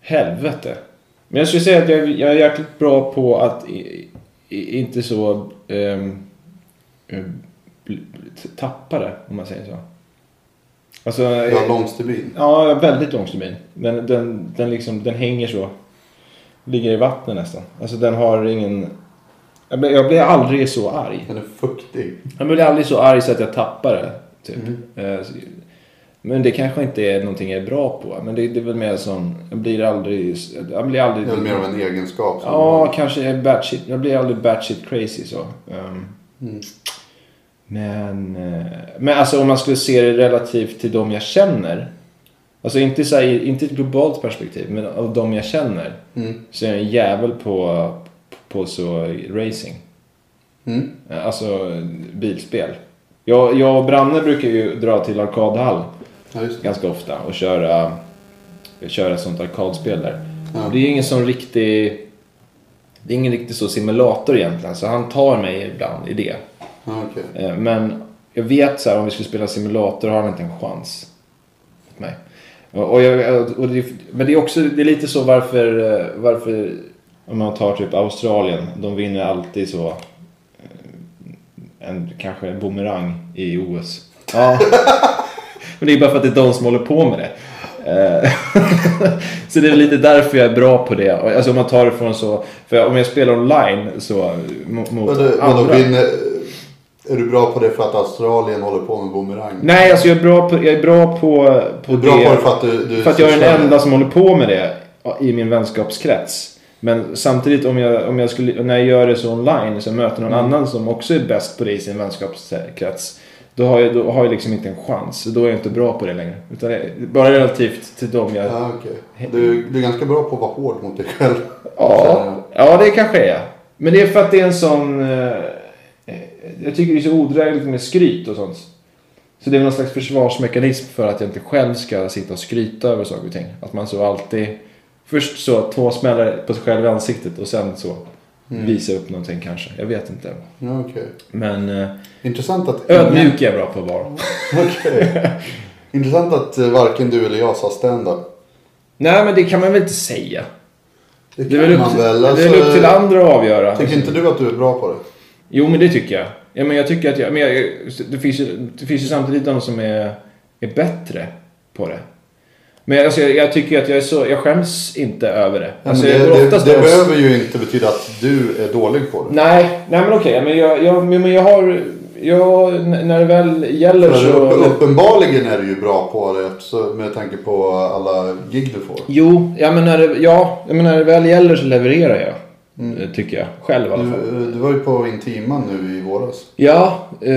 Helvete. Men jag skulle säga att jag, jag är jäkligt bra på att i, i, inte så eh, bli- tappa det, om man säger så. Alltså, Jag har lång stubin. Ja, väldigt lång stubin. Den, den, den, liksom, den hänger så. Ligger i vattnet nästan. Alltså den har ingen... Jag blir, jag blir aldrig så arg. Den är fuktig. Jag blir aldrig så arg så att jag tappar det. Typ. Mm. Eh, Men det kanske inte är någonting jag är bra på. Men det, det är väl mer som... Jag blir aldrig... Jag blir aldrig... Det är mer av en egenskap. som- Ja, kanske är batshit. Jag blir aldrig batshit crazy så. Ehm, Mm. Men, eh, men alltså om man skulle se det relativt till de jag känner. Alltså inte, så här, inte ett globalt perspektiv, men av de jag känner. Mm. Så är jag en jävel på, på så racing. Mm. Eh, Alltså bilspel. Jag, jag och Branne brukar ju dra till arkadhall Ja, ganska ofta och köra, köra sånt arkadspel där. Ja. Det är ingen sån riktig... Det är ingen riktig så simulator egentligen, så han tar mig ibland i det. Ja, okej. Eh, Men jag vet så här, om vi skulle spela simulator har han inte en chans. Mig. Och, och jag, och det, men det är också det är lite så varför, eh, varför om man tar typ Australien. De vinner alltid så eh, en kanske en boomerang i OS. Ja. men det är bara för att det är de som håller på med det. Eh, så det är lite därför jag är bra på det. Alltså om man tar det från så. För om jag spelar online så mot, Vadå, vadå, andra. vinner, är du bra på det för att Australien håller på med boomerang? Nej, alltså jag är bra på, jag är bra på, på Du är bra det. på det för att du... du för att jag är den enda som håller på med det i min vänskapskrets. Men samtidigt om jag, om jag skulle, när jag gör det så online så jag möter någon Mm. annan som också är bäst på det i sin vänskapskrets. Då har, jag, då har jag liksom inte en chans. Då är jag inte bra på det längre. Utan bara relativt till dem jag... Ja, okej. Du, du är ganska bra på att vara hård mot dig själv. Ja, ja det kanske är. Men det är för att det är en sån... eh, Jag tycker det är så odrägligt med skryt och sånt. Så det är någon slags försvarsmekanism för att jag inte själv ska sitta och skryta över saker och ting. Att man så alltid... Först så två smällar på sig själv i ansiktet och sen så Mm. visa upp någonting kanske. Jag vet inte. Ja, okej. Men eh, Intressant att... ödmjuk är jag bra på att vara. Okej. Intressant att eh, varken du eller jag sa stand-up. Nej men det kan man väl inte säga. Det Det är väl upp, man till- väl. det är Alltså, upp till andra att avgöra. Tycker inte du att du är bra på det? Jo, men det tycker jag. Ja, men jag tycker att jag, men jag, det, finns ju, det finns ju samtidigt de som är, är bättre på det. Men alltså, jag, jag tycker att jag är så, jag skäms inte över det. Ja, Alltså, det det, det behöver ju inte betyda att du är dålig på det. Nej, nej men okej. Men jag, jag, men jag har, jag, n- när det väl gäller så... upp, uppenbarligen är du ju bra på det med tanke på alla gig du får. Jo, ja, men när det, ja, ja, men när det väl gäller så levererar jag. Eh, Tycker jag. Själv i alla fall. Du, du var ju på Intiman nu i våras. Ja, eh,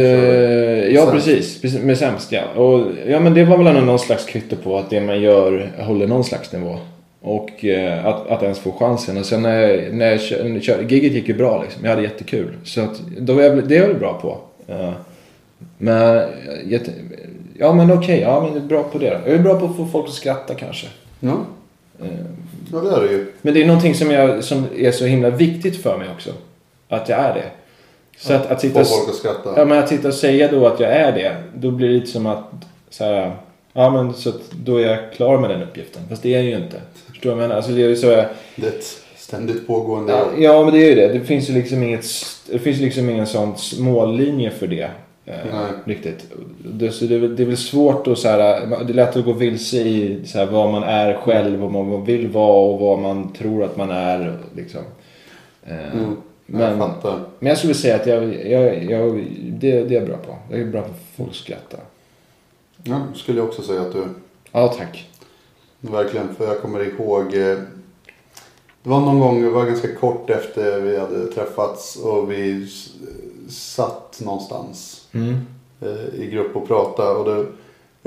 ja Sämst. precis. Precis, Med sämst ja. Och, ja men det var väl ändå någon slags kvitto på att det man gör håller någon slags nivå. Och eh, att, att ens få chansen. Och sen när jag, när jag kör, kör, giget gick ju bra liksom. Jag hade jättekul. Så att, då är jag, det är jag väl bra på. Eh, men, eh, jätte, ja men okej, ja men jag är bra på det. Jag är bra på att få folk att skratta kanske. Ja, Eh, ja det är det ju. men det är någonting som, jag, som är så himla viktigt för mig också. Att jag är det. Så att, att sitta folk att skratta. Ja men att sitta och säga då att jag är det. Då blir det lite som att så här, Ja men så att då är jag klar med den uppgiften. Fast det är jag ju inte. Förstår du vad jag menar? Alltså det är ju så jag, Det är ett ständigt pågående... ja, ja men det är ju det. Det finns ju liksom inget Det finns liksom ingen sån mållinje för det. Eh, riktigt. Det, så det, det är väl svårt att så här, Det är lätt att gå vilse i så här, vad man är själv. Vad man vill vara och vad man tror att man är. Liksom. Eh, Mm. Men- Jag fattar. Men jag skulle säga att jag, jag, jag, det, det är jag bra på. Jag är bra på att folk att skratta. Ja, skulle jag också säga att du... Ja, tack. Verkligen, för jag kommer ihåg. eh, Det var någon gång, det var ganska kort efter vi hade träffats och vi satt någonstans Mm. eh, i grupp och pratade. Och det,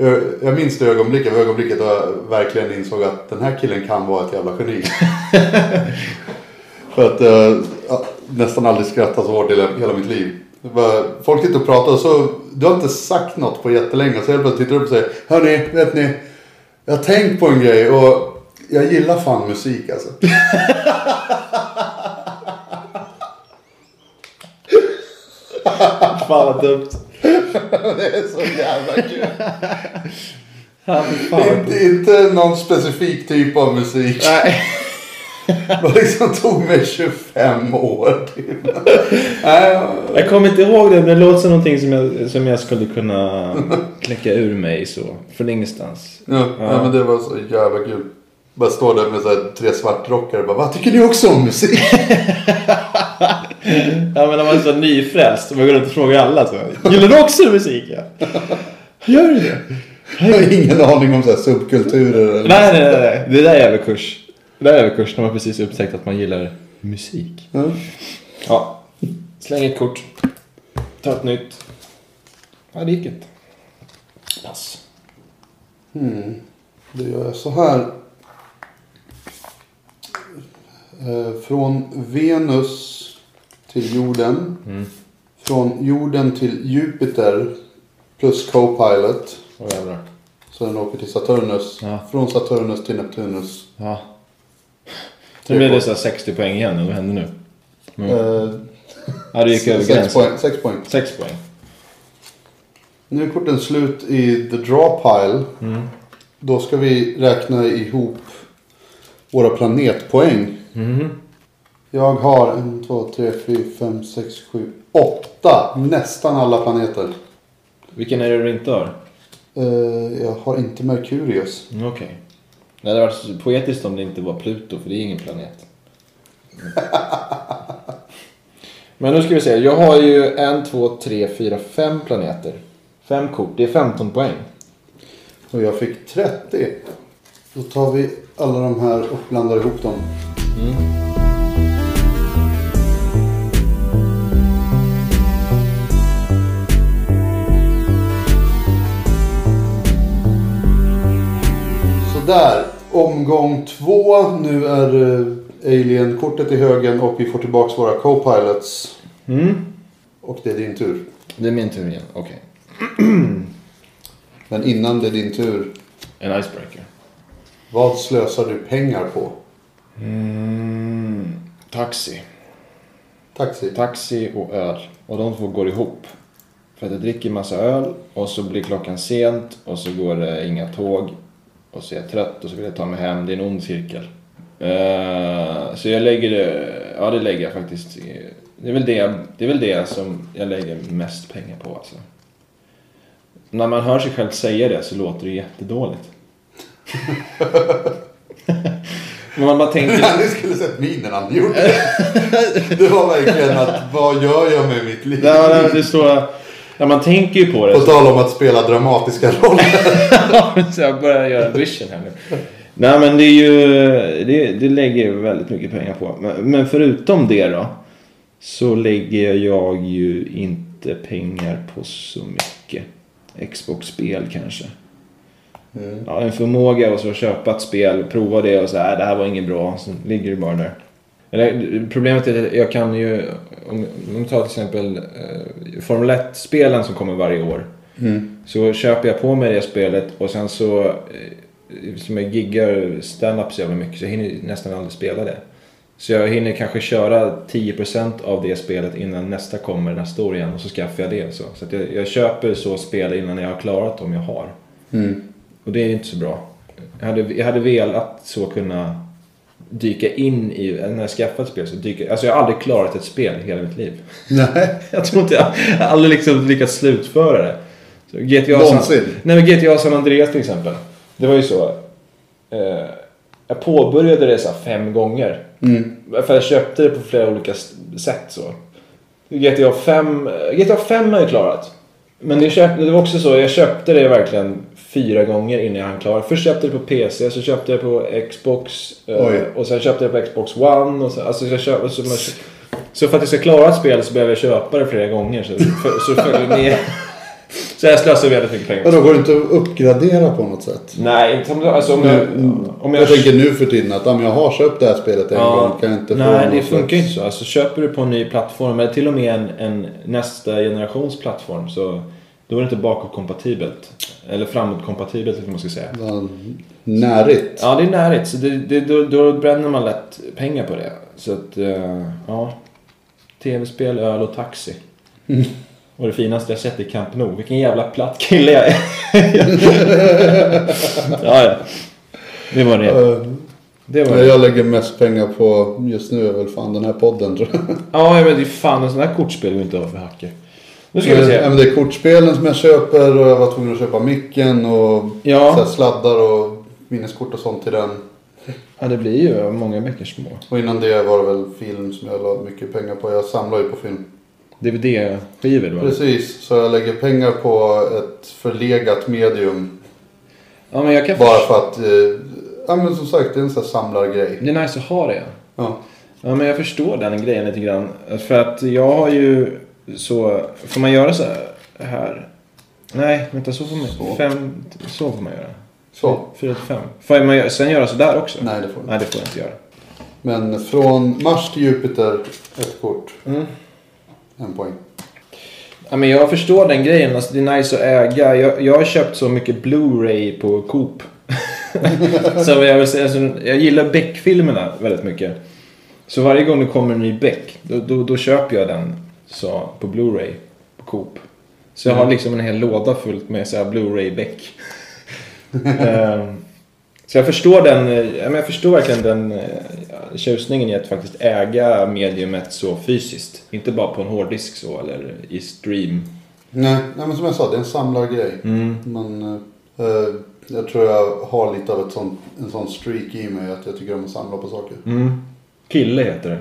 jag, jag minns det ögonblicket, ögonblicket då jag verkligen insåg att den här killen kan vara ett jävla geni. för att eh, jag nästan aldrig skrattat så hårt i hela, mitt liv. Folk sitter och pratar och så du har inte sagt något på jättelänge. Så helt plötsligt tittar du upp och säger. Hörni, vet ni. Jag har tänkt på en grej och jag gillar fan musik alltså. Fan vad dumt. det är så jävla kul. Ja, inte, inte någon specifik typ av musik. Nej. Det liksom tog mig 25 år. Typ. Nej, jag- kommer inte ihåg det men det låter som någonting som jag, som jag skulle kunna kläcka ur mig så. Från ingenstans. Ja, ja. men det var så jävla kul. Bara stå där med så här, tre svartrockare och bara, vad tycker ni också om musik? Ja men när man är så nyfrälst och man går runt och frågar alla så. Gillar du också musik? Ja. Gör du det? Jag har ingen aning om så här subkulturer. Eller... Nej nej nej. nej. Det där är överkurs. Det där är överkurs när man precis upptäckt att man gillar musik. Ja. Ja. Släng ett kort. Ta ett nytt. Ja det gick inte. Pass. Då gör jag så här. Eh, från Venus till jorden. Från jorden till Jupiter plus Copilot. Jävlar. Så den åker till Saturnus. Ja. Från Saturnus till Neptunus. Ja. Nu blir det så här 60 poäng igen. eller Vad händer nu? Eh, Ja du gick över gränsen. poäng, sex poäng. 6 poäng. Nu är korten slut i the draw pile. Då ska vi räkna ihop våra planetpoäng. Jag har en, två, tre, fyra, fem, sex, sju, åtta. Nästan alla planeter. Vilken är det du inte har? Eh, jag har inte Merkurius. Mm, Okej. Det hade varit poetiskt om det inte var Pluto, för det är ingen planet. Men nu ska vi se. Jag har ju en, två, tre, fyra, fem planeter. Fem kort. Det är 15 poäng. Och jag fick 30. Då tar vi alla de här och blandar ihop dem. Sådär. Omgång två. Nu är uh, Alien-kortet i högen och vi får tillbaks våra co-pilots. Mm. Och det är din tur. Det är min tur igen. Okej. Men innan det är din tur. En icebreaker. Vad slösar du pengar på? Mm. Taxi. Taxi. Taxi och öl. Och de två går ihop. För att jag dricker massa öl och så blir klockan sent och så går det inga tåg. Och så är jag trött och så vill jag ta mig hem. Det är en ond cirkel. Eh, så jag lägger det, ja det lägger jag faktiskt. Det är väl det, det, är väl det som jag lägger mest pengar på alltså. När man hör sig själv säga det så låter det jättedåligt. Man bara tänker... Ni skulle sett minen han gjorde. Det var verkligen att vad gör jag med mitt liv? Nej, men det står... Ja, man tänker ju på det. På tal om att spela dramatiska roller. så jag börjar göra en vision här nu. Nej men det är ju, det, det lägger jag väldigt mycket pengar på. Men, men förutom det då. Så lägger jag ju inte pengar på så mycket. Xbox-spel kanske. Ja, en förmåga och så köpa ett spel, prova det och så här, det här var inget bra. Så ligger det bara där. Eller, problemet är att jag kan ju, om, om tar till exempel eh, Formel 1-spelen som kommer varje år. Så köper jag på mig det spelet och sen så, eh, som jag giggar stand-up så jävla mycket så jag hinner nästan aldrig spela det. Så jag hinner kanske köra 10% av det spelet innan nästa kommer nästa år igen och så skaffar jag det. Så, så jag, jag köper så spel innan jag har klarat dem jag har. Och det är inte så bra. Jag hade, jag hade velat så kunna dyka in i, när jag skaffat ett spel så dyker, alltså jag har aldrig klarat ett spel i hela mitt liv. Nej. Jag tror inte jag, jag har aldrig liksom lyckats slutföra det. Så GTA Någonsin? San, nej men GTA San Andreas till exempel. Det var ju så. Eh, jag påbörjade det så fem gånger. För jag köpte det på flera olika sätt så. GTA 5, GTA 5 har jag klarat. Men det, köpte, det var också så, jag köpte det verkligen fyra gånger innan jag hann klara. Först köpte jag det på PC, så köpte jag på Xbox. eh, Oj. Och sen köpte jag på Xbox One. Och så, alltså jag köpte, så, man, så för att jag ska klara ett spel så behöver jag köpa det flera gånger. Så, för, så det följer med. Så jag slösar väldigt mycket pengar. Och då går det inte att uppgradera på något sätt? Nej, inte om, alltså, om jag... Om Jag, tänker nu för tiden att om jag har köpt det här spelet en gång kan jag inte få Nej, det funkar slags- inte så. Alltså, köper du på en ny plattform, eller till och med en, en nästa generations plattform, så Då är det inte bakåtkompatibelt. Eller framåtkompatibelt eller vad man ska säga. Ja, Närigt. Ja, det är närigt. Så det, det, då, då bränner man lätt pengar på det. Så att, eh, ja. Tv-spel, öl och taxi. Och det finaste jag sett i Camp Nou. Vilken jävla platt kille jag är. ja, ja. Det var det. Eh, Det var det. jag lägger mest pengar på just nu är väl fan den här podden tror jag. Ja, men det är fan en sån här kortspel vi inte har för hacker. Nu ska vi Ja, se. men det är kortspelen som jag köper och jag var tvungen att köpa micken och Ja. så här sladdar och minneskort och sånt till den. Ja, det blir ju många bäckar små. Och innan det var det väl film som jag la mycket pengar på. Jag samlar ju på film. DVD-skivor då? Precis, så jag lägger pengar på ett förlegat medium. Ja, men jag kan Bara för att, eh, ja men som sagt det är en sån här samlargrej. Det är nice att ha det. Ja. Ja, men jag förstår den grejen lite grann. För att jag har ju så... Får man göra så här? Nej, vänta så får man... Så. Fem, så får man göra. Så. Fyra till fem. Får man sen göra så där också? Nej det får du Nej, det får jag inte göra. Men från Mars till Jupiter, ett kort. Mm. En poäng. Ja, men jag förstår den grejen. Alltså, det är nice att äga. Jag, jag har köpt så mycket Blu-ray på Coop. så jag, vill säga, alltså, jag gillar Beck-filmerna väldigt mycket. Så varje gång det kommer en ny Beck, då, då, då köper jag den så, på Blu-ray på Coop. Så jag har Mm. liksom en hel låda fullt med så här Blu-ray Beck. Ehm, så jag förstår den, eh, jag förstår verkligen den eh, tjusningen i att faktiskt äga mediumet så fysiskt. Inte bara på en hårddisk så eller i stream. Nej, nej men som jag sa, det är en samlargrej. Mm. Men eh, eh, jag tror jag har lite av ett sånt, en sån streak i mig att jag tycker om att samla på saker. Mm. Kille heter det.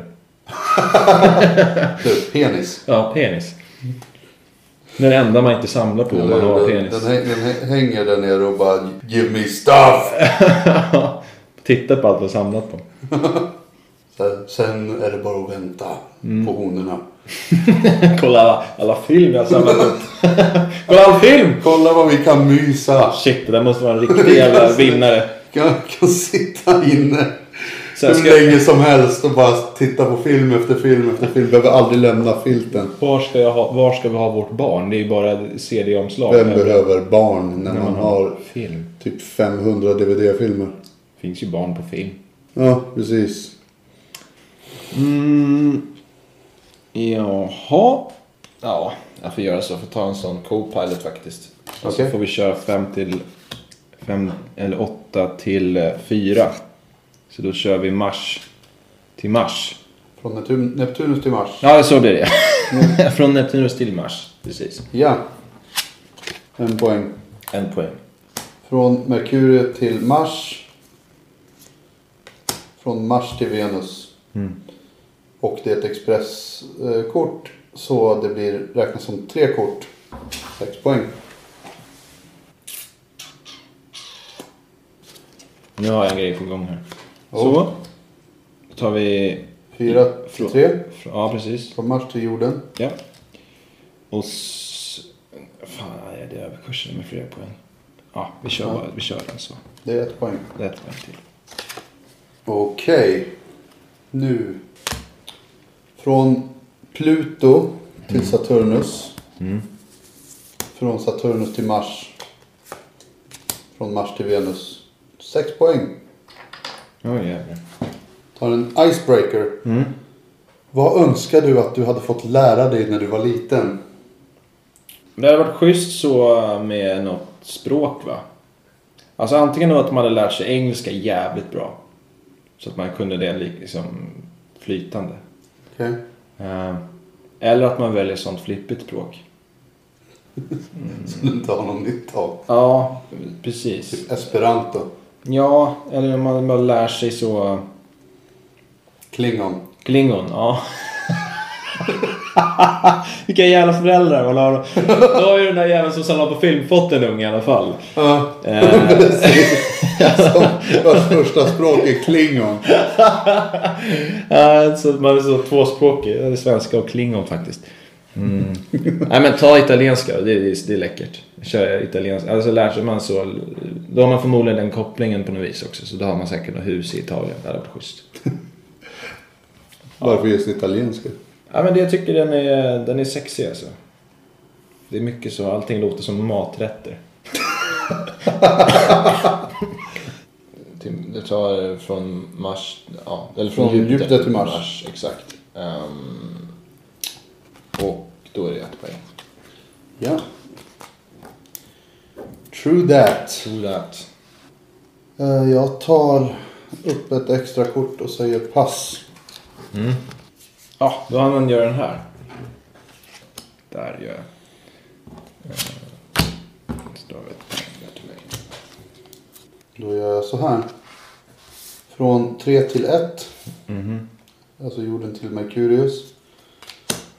Du, penis. Ja, penis. Det är det enda man inte samlar på om man har den, penis. den, häng- den hä- hänger där nere och bara Give me stuff! Titta på allt du samlat på. Sen, sen är det bara att vänta Mm. på honorna. Kolla alla, alla film jag har samlat upp. Kolla all film! Kolla vad vi kan mysa! Shit, det där måste vara en riktig jävla vinnare. Kan, kan sitta inne Sen hur ska, länge som helst och bara titta på film efter film efter film. Behöver aldrig lämna filten. var, ska jag ha, var ska vi ha vårt barn? Det är ju bara CD-omslag. Vem behöver barn när När man har film. typ 500 DVD-filmer? finns ju barn på film. Ja, precis. Mm. Jaha. Ja, jag får göra så. Jag får ta en sån co-pilot faktiskt. Och så får vi köra fem till... Fem, eller åtta till eh, fyra. Så då kör vi mars till mars. Från Neptun, Neptunus till Mars. Ja, så blir det. Från Neptunus till mars. Precis. Ja. En poäng. En poäng. Från Merkuriet till Mars. Från Mars till Venus. Mm. Och det är ett expresskort. Så det blir räknas som tre kort. Sex poäng. Nu har jag en grej på gång här. Oh. Så. Då tar vi... Fyra Från- tre. Ja, precis. Från Mars till jorden. Ja. Och... S... Fan, nej, det är överkursen med flera poäng. Ja, vi kör, bara, vi kör den så. Det är ett poäng. Det är ett poäng till. Okej. Nu. Från Pluto till Saturnus. Mm. Från Saturnus till Mars. Från Mars till Venus. Sex poäng. Oj, jävlar. Tar en icebreaker. Mm. Vad önskar du att du hade fått lära dig när du var liten? Det hade varit schysst så med något språk va? Alltså antingen att man hade lärt sig engelska jävligt bra. Så att man kunde det liksom flytande. Okej. Eh, Eller att man väljer sånt flippigt språk. Som du inte har någon nytta av. Ja, precis. Typ esperanto. Ja, eller om man bara lär sig så... Klingon. Klingon, ja. Vilka jävla föräldrar man har. Då har ju den där jäveln som samlar på film fått en ung i alla fall. Ja, Eh, vars första språk är klingon. Ja, så man är så tvåspråkig. Det är svenska och klingon faktiskt. Mm. Nej men ta italienska, det är, det är läckert. Kör italienska. Alltså lär sig man så. Då har man förmodligen den kopplingen på något vis också. Så då har man säkert något hus i Italien. Det hade varit schysst. Varför just italienska? Ja men det, jag tycker den är, den är sexig alltså. Det är mycket så, allting låter som maträtter. Det tar från Mars, ja, eller från, Från Jupiter till Mars. Exakt. Ehm, och då är det ett poäng. Ja. True that. True that. Eh, Jag tar upp ett extra kort och säger pass. Ja, då hann man göra den här. Där gör jag. Eh, står ett poäng där till mig. Då gör jag så här. Från 3 till 1. Mhm. Alltså jorden till Merkurius.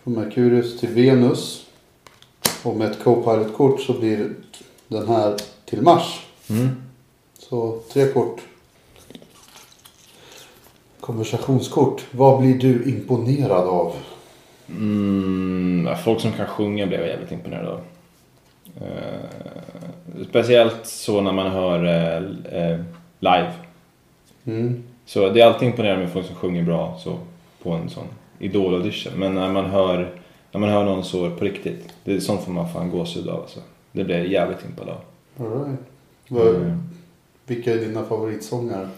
Från Merkurius till Venus. Och med ett Co-Pilot-kort så blir den här till Mars. Mm. Så tre kort. Konversationskort. Vad blir du imponerad av? Mm, folk som kan sjunga blev jag jävligt imponerad av. Eh, speciellt så när man hör eh, eh, live. Mm. Så det är alltid imponerande med folk som sjunger bra så, på en sån idol-audition. Men när man hör, när man hör någon så på riktigt, det är sånt får man fan gåshud av alltså. Det blir jag jävligt impad av. Right. Mm. Vilka är dina favoritsångare?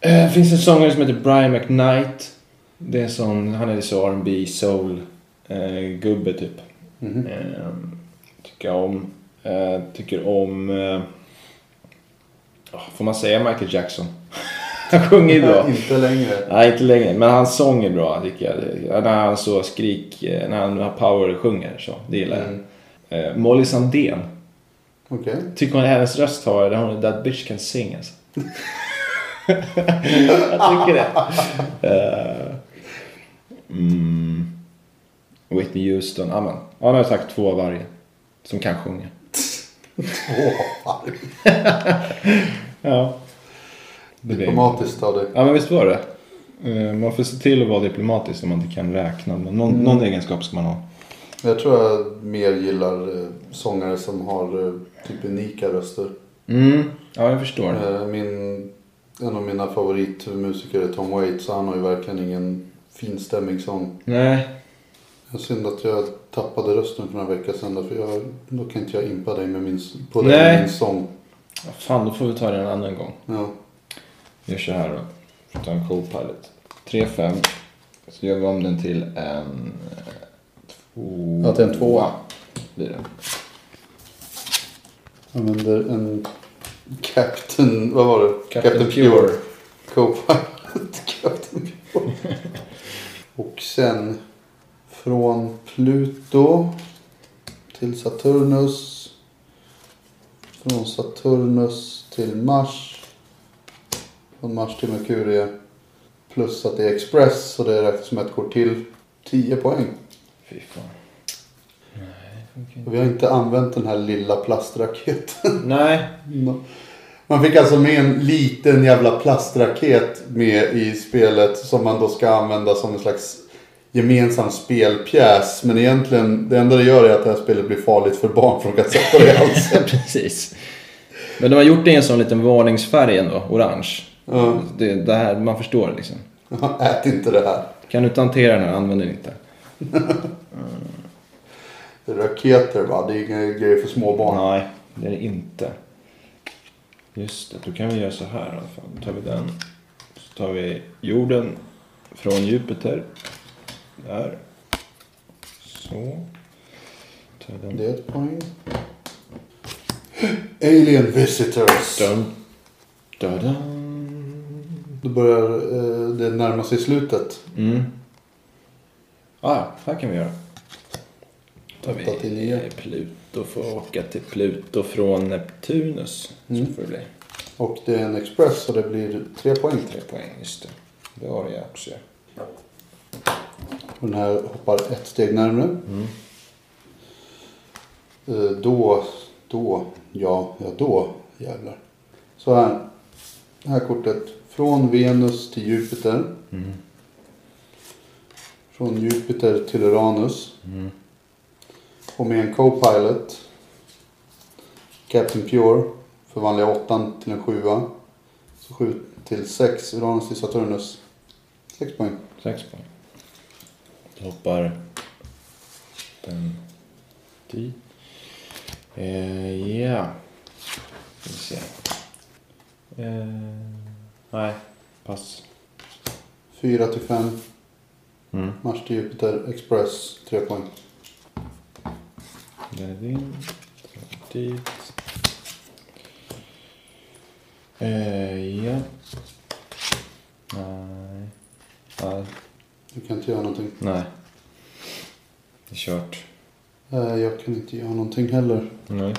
Eh, Det finns en sångare som heter Brian McKnight. Det är en sån, han är så R&B soul eh, gubbe typ. Mhm. Eh, tycker jag om. Eh, tycker om... Eh, ah, får man säga Michael Jackson? han sjunger ju bra. Inte längre. Nej, inte längre. Men hans sång är bra tycker jag. När han så skrik, eh, när han har power sjunger så. Det gillar jag. Mm. Eh, Molly Sandén. Okej. Tycker hon hennes röst har, hon That bitch can sing alltså. jag tycker det. Eh, mm, Whitney Houston, ja men. Ja, nu har jag sagt två av varje. Som kan sjunga. Åh, Ja. Det diplomatiskt av dig. Ja men visst var det. Eh, Man får se till att vara diplomatisk om man inte kan räkna. Men någon, någon egenskap ska man ha. Jag tror jag mer gillar eh, sångare som har eh, typ unika röster. Mm, ja jag förstår. Min, en av mina favoritmusiker är Tom Waits. Så han har ju verkligen ingen finstämmig sång. Nej, synd att jag tappade rösten för några veckor sedan. För jag, då kan inte jag impa dig med min, på dig Nej. med min sång. Fan då får vi ta det en annan gång. Ja. Gör så här då. Ta en co-pilot. 3-5. Så gör vi om den till en... eh, Två... Ja, till en tvåa. Blir det. Använder en Captain, vad var det? Captain Pure. Co-pilot Captain Pure. Och sen från Pluto till Saturnus. Från Saturnus till Mars. Från Mars till Merkurie. Plus att det är Express så det räknas som ett kort till. 10 poäng. Fy fan. Och vi har inte använt den här lilla plastraketen. Nej. Man fick alltså med en liten jävla plastraket med i spelet som man då ska använda som en slags gemensam spelpjäs. Men egentligen, det enda det gör är att det här spelet blir farligt för barn för de kan sätta det i halsen. Precis. Men de har gjort det i en sån liten varningsfärg ändå, orange. Ja. Det, det här, man förstår liksom. Ät inte det här. Kan du inte hantera den här, använd den inte. Är raketer va, det är inga grejer för små barn. Nej, det är det inte. Just det, då kan vi göra så här i alla fall. Då tar vi den. Så tar vi jorden från Jupiter. Där. Så. Tar den. Det är ett poäng. Alien Visitors. Dun. Dun. Då börjar eh, det närma sig slutet. Mm. Ah, här kan vi göra. Tar Åtta till vi nio. Pluto får åka till Pluto från Neptunus. Mm. Så får det bli. Och det är en Express så det blir tre poäng. Tre poäng, just det. Det har jag också. Och den här hoppar ett steg närmare. Mm. Eh, Då, då, ja, ja då jävlar. Så här. Det här kortet. Från Venus till Jupiter. Mm. Från Jupiter till Uranus. Mm. Och med en Co-Pilot. Captain Pure. Förvandlar jag åttan till en sjua. Så sju till sex. Uranus till Saturnus. Sex poäng. Sex poäng. Då hoppar den dit. Eh, ja. Ska vi se. Eh, nej, pass. 4 till 5. Mm. Match till Jupiter Express. 3 poäng. Där är din. Dit. Eh, ja. Nej. Nej. Du kan inte göra någonting. Nej. Det är kört. Eh, Jag kan inte göra någonting heller. Nej.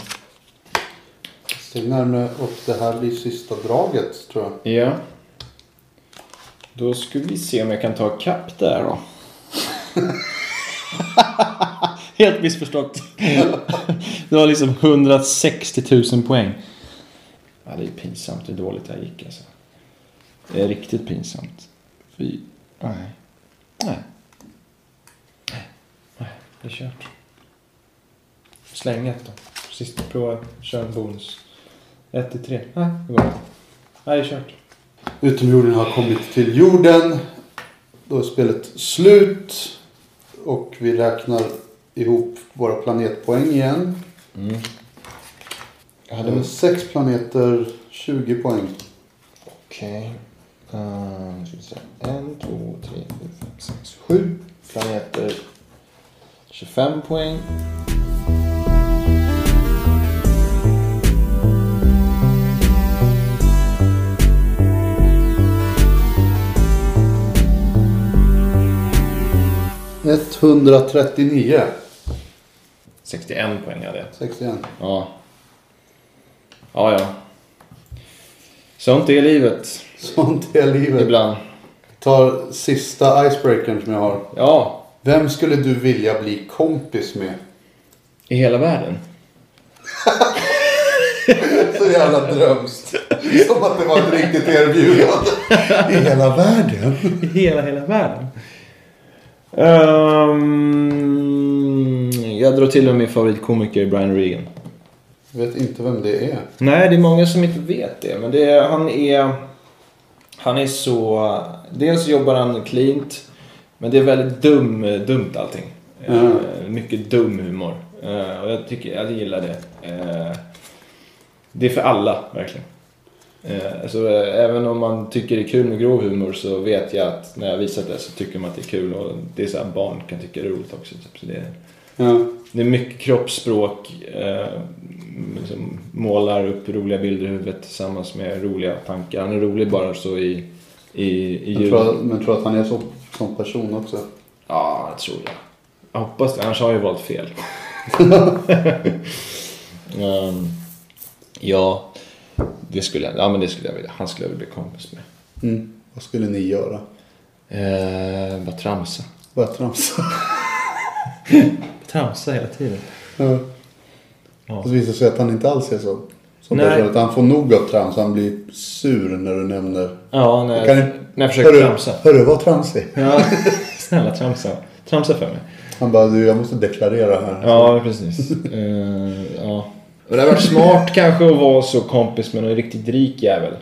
Steg närmare och det här blir sista draget tror jag. Ja. Då ska vi se om jag kan ta kapp där då. Helt missförstått. det var liksom 160 000 poäng. Ja, det är pinsamt hur dåligt det här gick alltså. Det är riktigt pinsamt. Fy. Nej. Nej. Nej. Det är kört. Släng ett då. Sista prova. Kör en bonus. 1 till 3. Nej, det går inte. Nej, det är kört. Utomjordingarna har kommit till jorden. Då är spelet slut. Och vi räknar ihop våra planetpoäng igen. Mm. Jag är sex planeter, 20 poäng. Okej. Uh, ska vi se. En, två, tre, fyra, fem, sex, sju planeter. 25 poäng. 139. 61 poäng hade jag. 61. Ja. Ja, ja. Sånt är livet Sånt är livet. ibland. Tar sista icebreakern som jag har. Ja, Vem skulle du vilja bli kompis med? i hela världen. Så jävla drömskt. Som att det var ett riktigt erbjudande. I hela världen. I hela, hela världen. Ehm, jag drar till med min favoritkomiker Brian Regan. Jag vet inte vem det är. Nej, det är många som inte vet det. Men det är, han är... Han är så... Dels jobbar han cleant. Men det är väldigt dum, dumt allting. Mm. Eh, mycket dum humor. Eh, och jag tycker, jag gillar det. Eh, det är för alla, verkligen. Eh, alltså, eh, även om man tycker det är kul med grov humor så vet jag att när jag visat det så tycker man att det är kul. Och det är så här, barn kan tycka det är roligt också. Typ. Så det, är, Ja. det är mycket kroppsspråk. Eh, liksom målar upp roliga bilder i huvudet tillsammans med roliga tankar. Han är rolig bara så i, i, i ljud. tror, men tror att han är så, som person också. Ja, det tror jag. Jag hoppas det. Annars har jag valt fel. Ehm, ja, det skulle, jag, ja, men det skulle jag vilja. Han skulle jag vilja bli kompis med. Mm. Vad skulle ni göra? Eh, bara tramsa. Bara tramsa. Tramsa hela tiden. Ja. Ja. Och så visar det sig att han inte alls är så. Som Nej. person, att han får nog av trams. Han blir sur när du nämner. Ja, när, Kan jag, ni- när jag försöker Hörru, tramsa. hörru var tramsig. Ja, snälla tramsa. Tramsa för mig. Han bara, du jag måste deklarera här. Ja, precis. Eh, ja. Och det hade varit smart kanske att vara så kompis med någon riktigt rik jävel.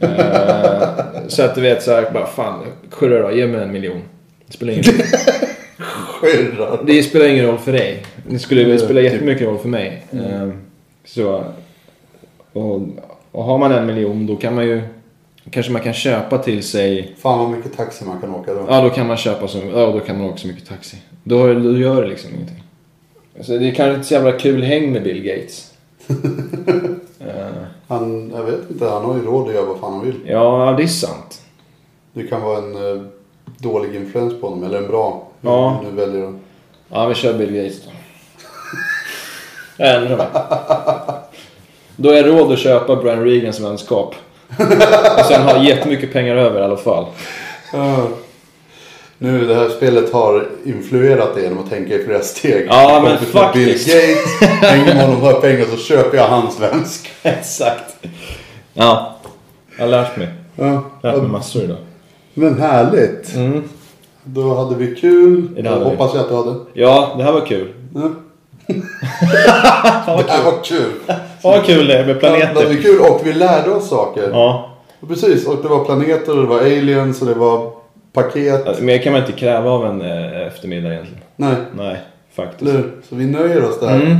Eh, så att du vet såhär, bara fan, Kurre då, ge mig en miljon. Det spelar ingen, Skirrar. det spelar ingen roll för dig. Det skulle spela jättemycket roll för mig. Eh, så, och, och har man en miljon då kan man ju, kanske man kan köpa till sig Fan vad mycket taxi man kan åka då. Ja, då kan man köpa så, ja, då kan man åka så mycket taxi. Då, då gör det liksom ingenting. Alltså, det är kanske inte så jävla kul häng med Bill Gates. Eh, Han, jag vet inte, han har ju råd att göra vad fan han vill. ja, det är sant. Det kan vara en eh, dålig influens på honom, eller en bra. Ja. Nu väljer att... Ja, vi kör Bill Gates då. Jag ändrar mig. Då har jag råd att köpa Brian Regan som vänskap. Och sen ha jättemycket pengar över i alla fall. Ja. Nu, det här spelet har influerat dig genom att tänka i flera steg. Ja, men faktiskt. Bill Gates, hänger med honom har pengar så köper jag hans vänskap. Exakt. Ja, jag har lärt mig. Ja. Lärt mig massor idag. Men härligt. Mm. Då hade vi kul. Det hade vi. Hoppas jag att du hade. Ja, det här var kul. Ja. det här var kul. Ja, vad kul det är med Det hade planeter. kul och vi lärde oss saker. Ja, Precis, och det var planeter och det var aliens och det var paket. men det kan man inte kräva av en eh, eftermiddag egentligen. Nej. Nej, Faktiskt. Hur? Så vi nöjer oss där. Mm.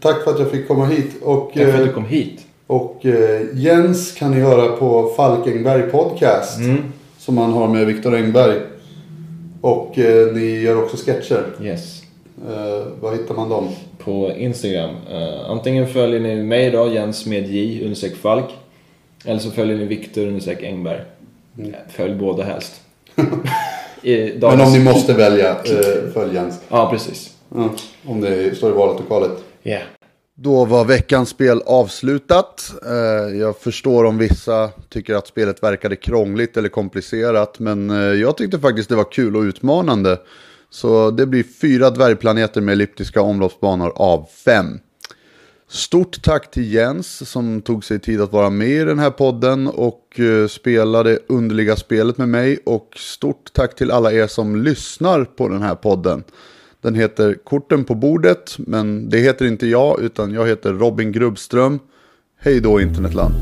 Tack för att jag fick komma hit. Och, Tack för att eh, du kom hit. och eh, Jens kan ni höra på Falkenberg Podcast. Mm. Som han har med Viktor Engberg. Och eh, ni gör också sketcher. Yes. Eh, var hittar man dem? På Instagram. Eh, antingen följer ni mig då, Jens med J, Falk. Eller så följer ni Viktor, Engberg. Eh, Följ båda helst. Men om ni måste välja, eh, följ Jens. Ja, precis. Ja, om det står i valet och kvalet. Ja. Då var veckans spel avslutat. Eh, Jag förstår om vissa tycker att spelet verkade krångligt eller komplicerat. Men eh, jag tyckte faktiskt det var kul och utmanande. Så det blir fyra dvärgplaneter med elliptiska omloppsbanor av fem. Stort tack till Jens som tog sig tid att vara med i den här podden och eh, spela spelade underliga spelet med mig. Och stort tack till alla er som lyssnar på den här podden. Den heter Korten på bordet, men det heter inte jag utan jag heter Robin Grubbström. Hej då internetland.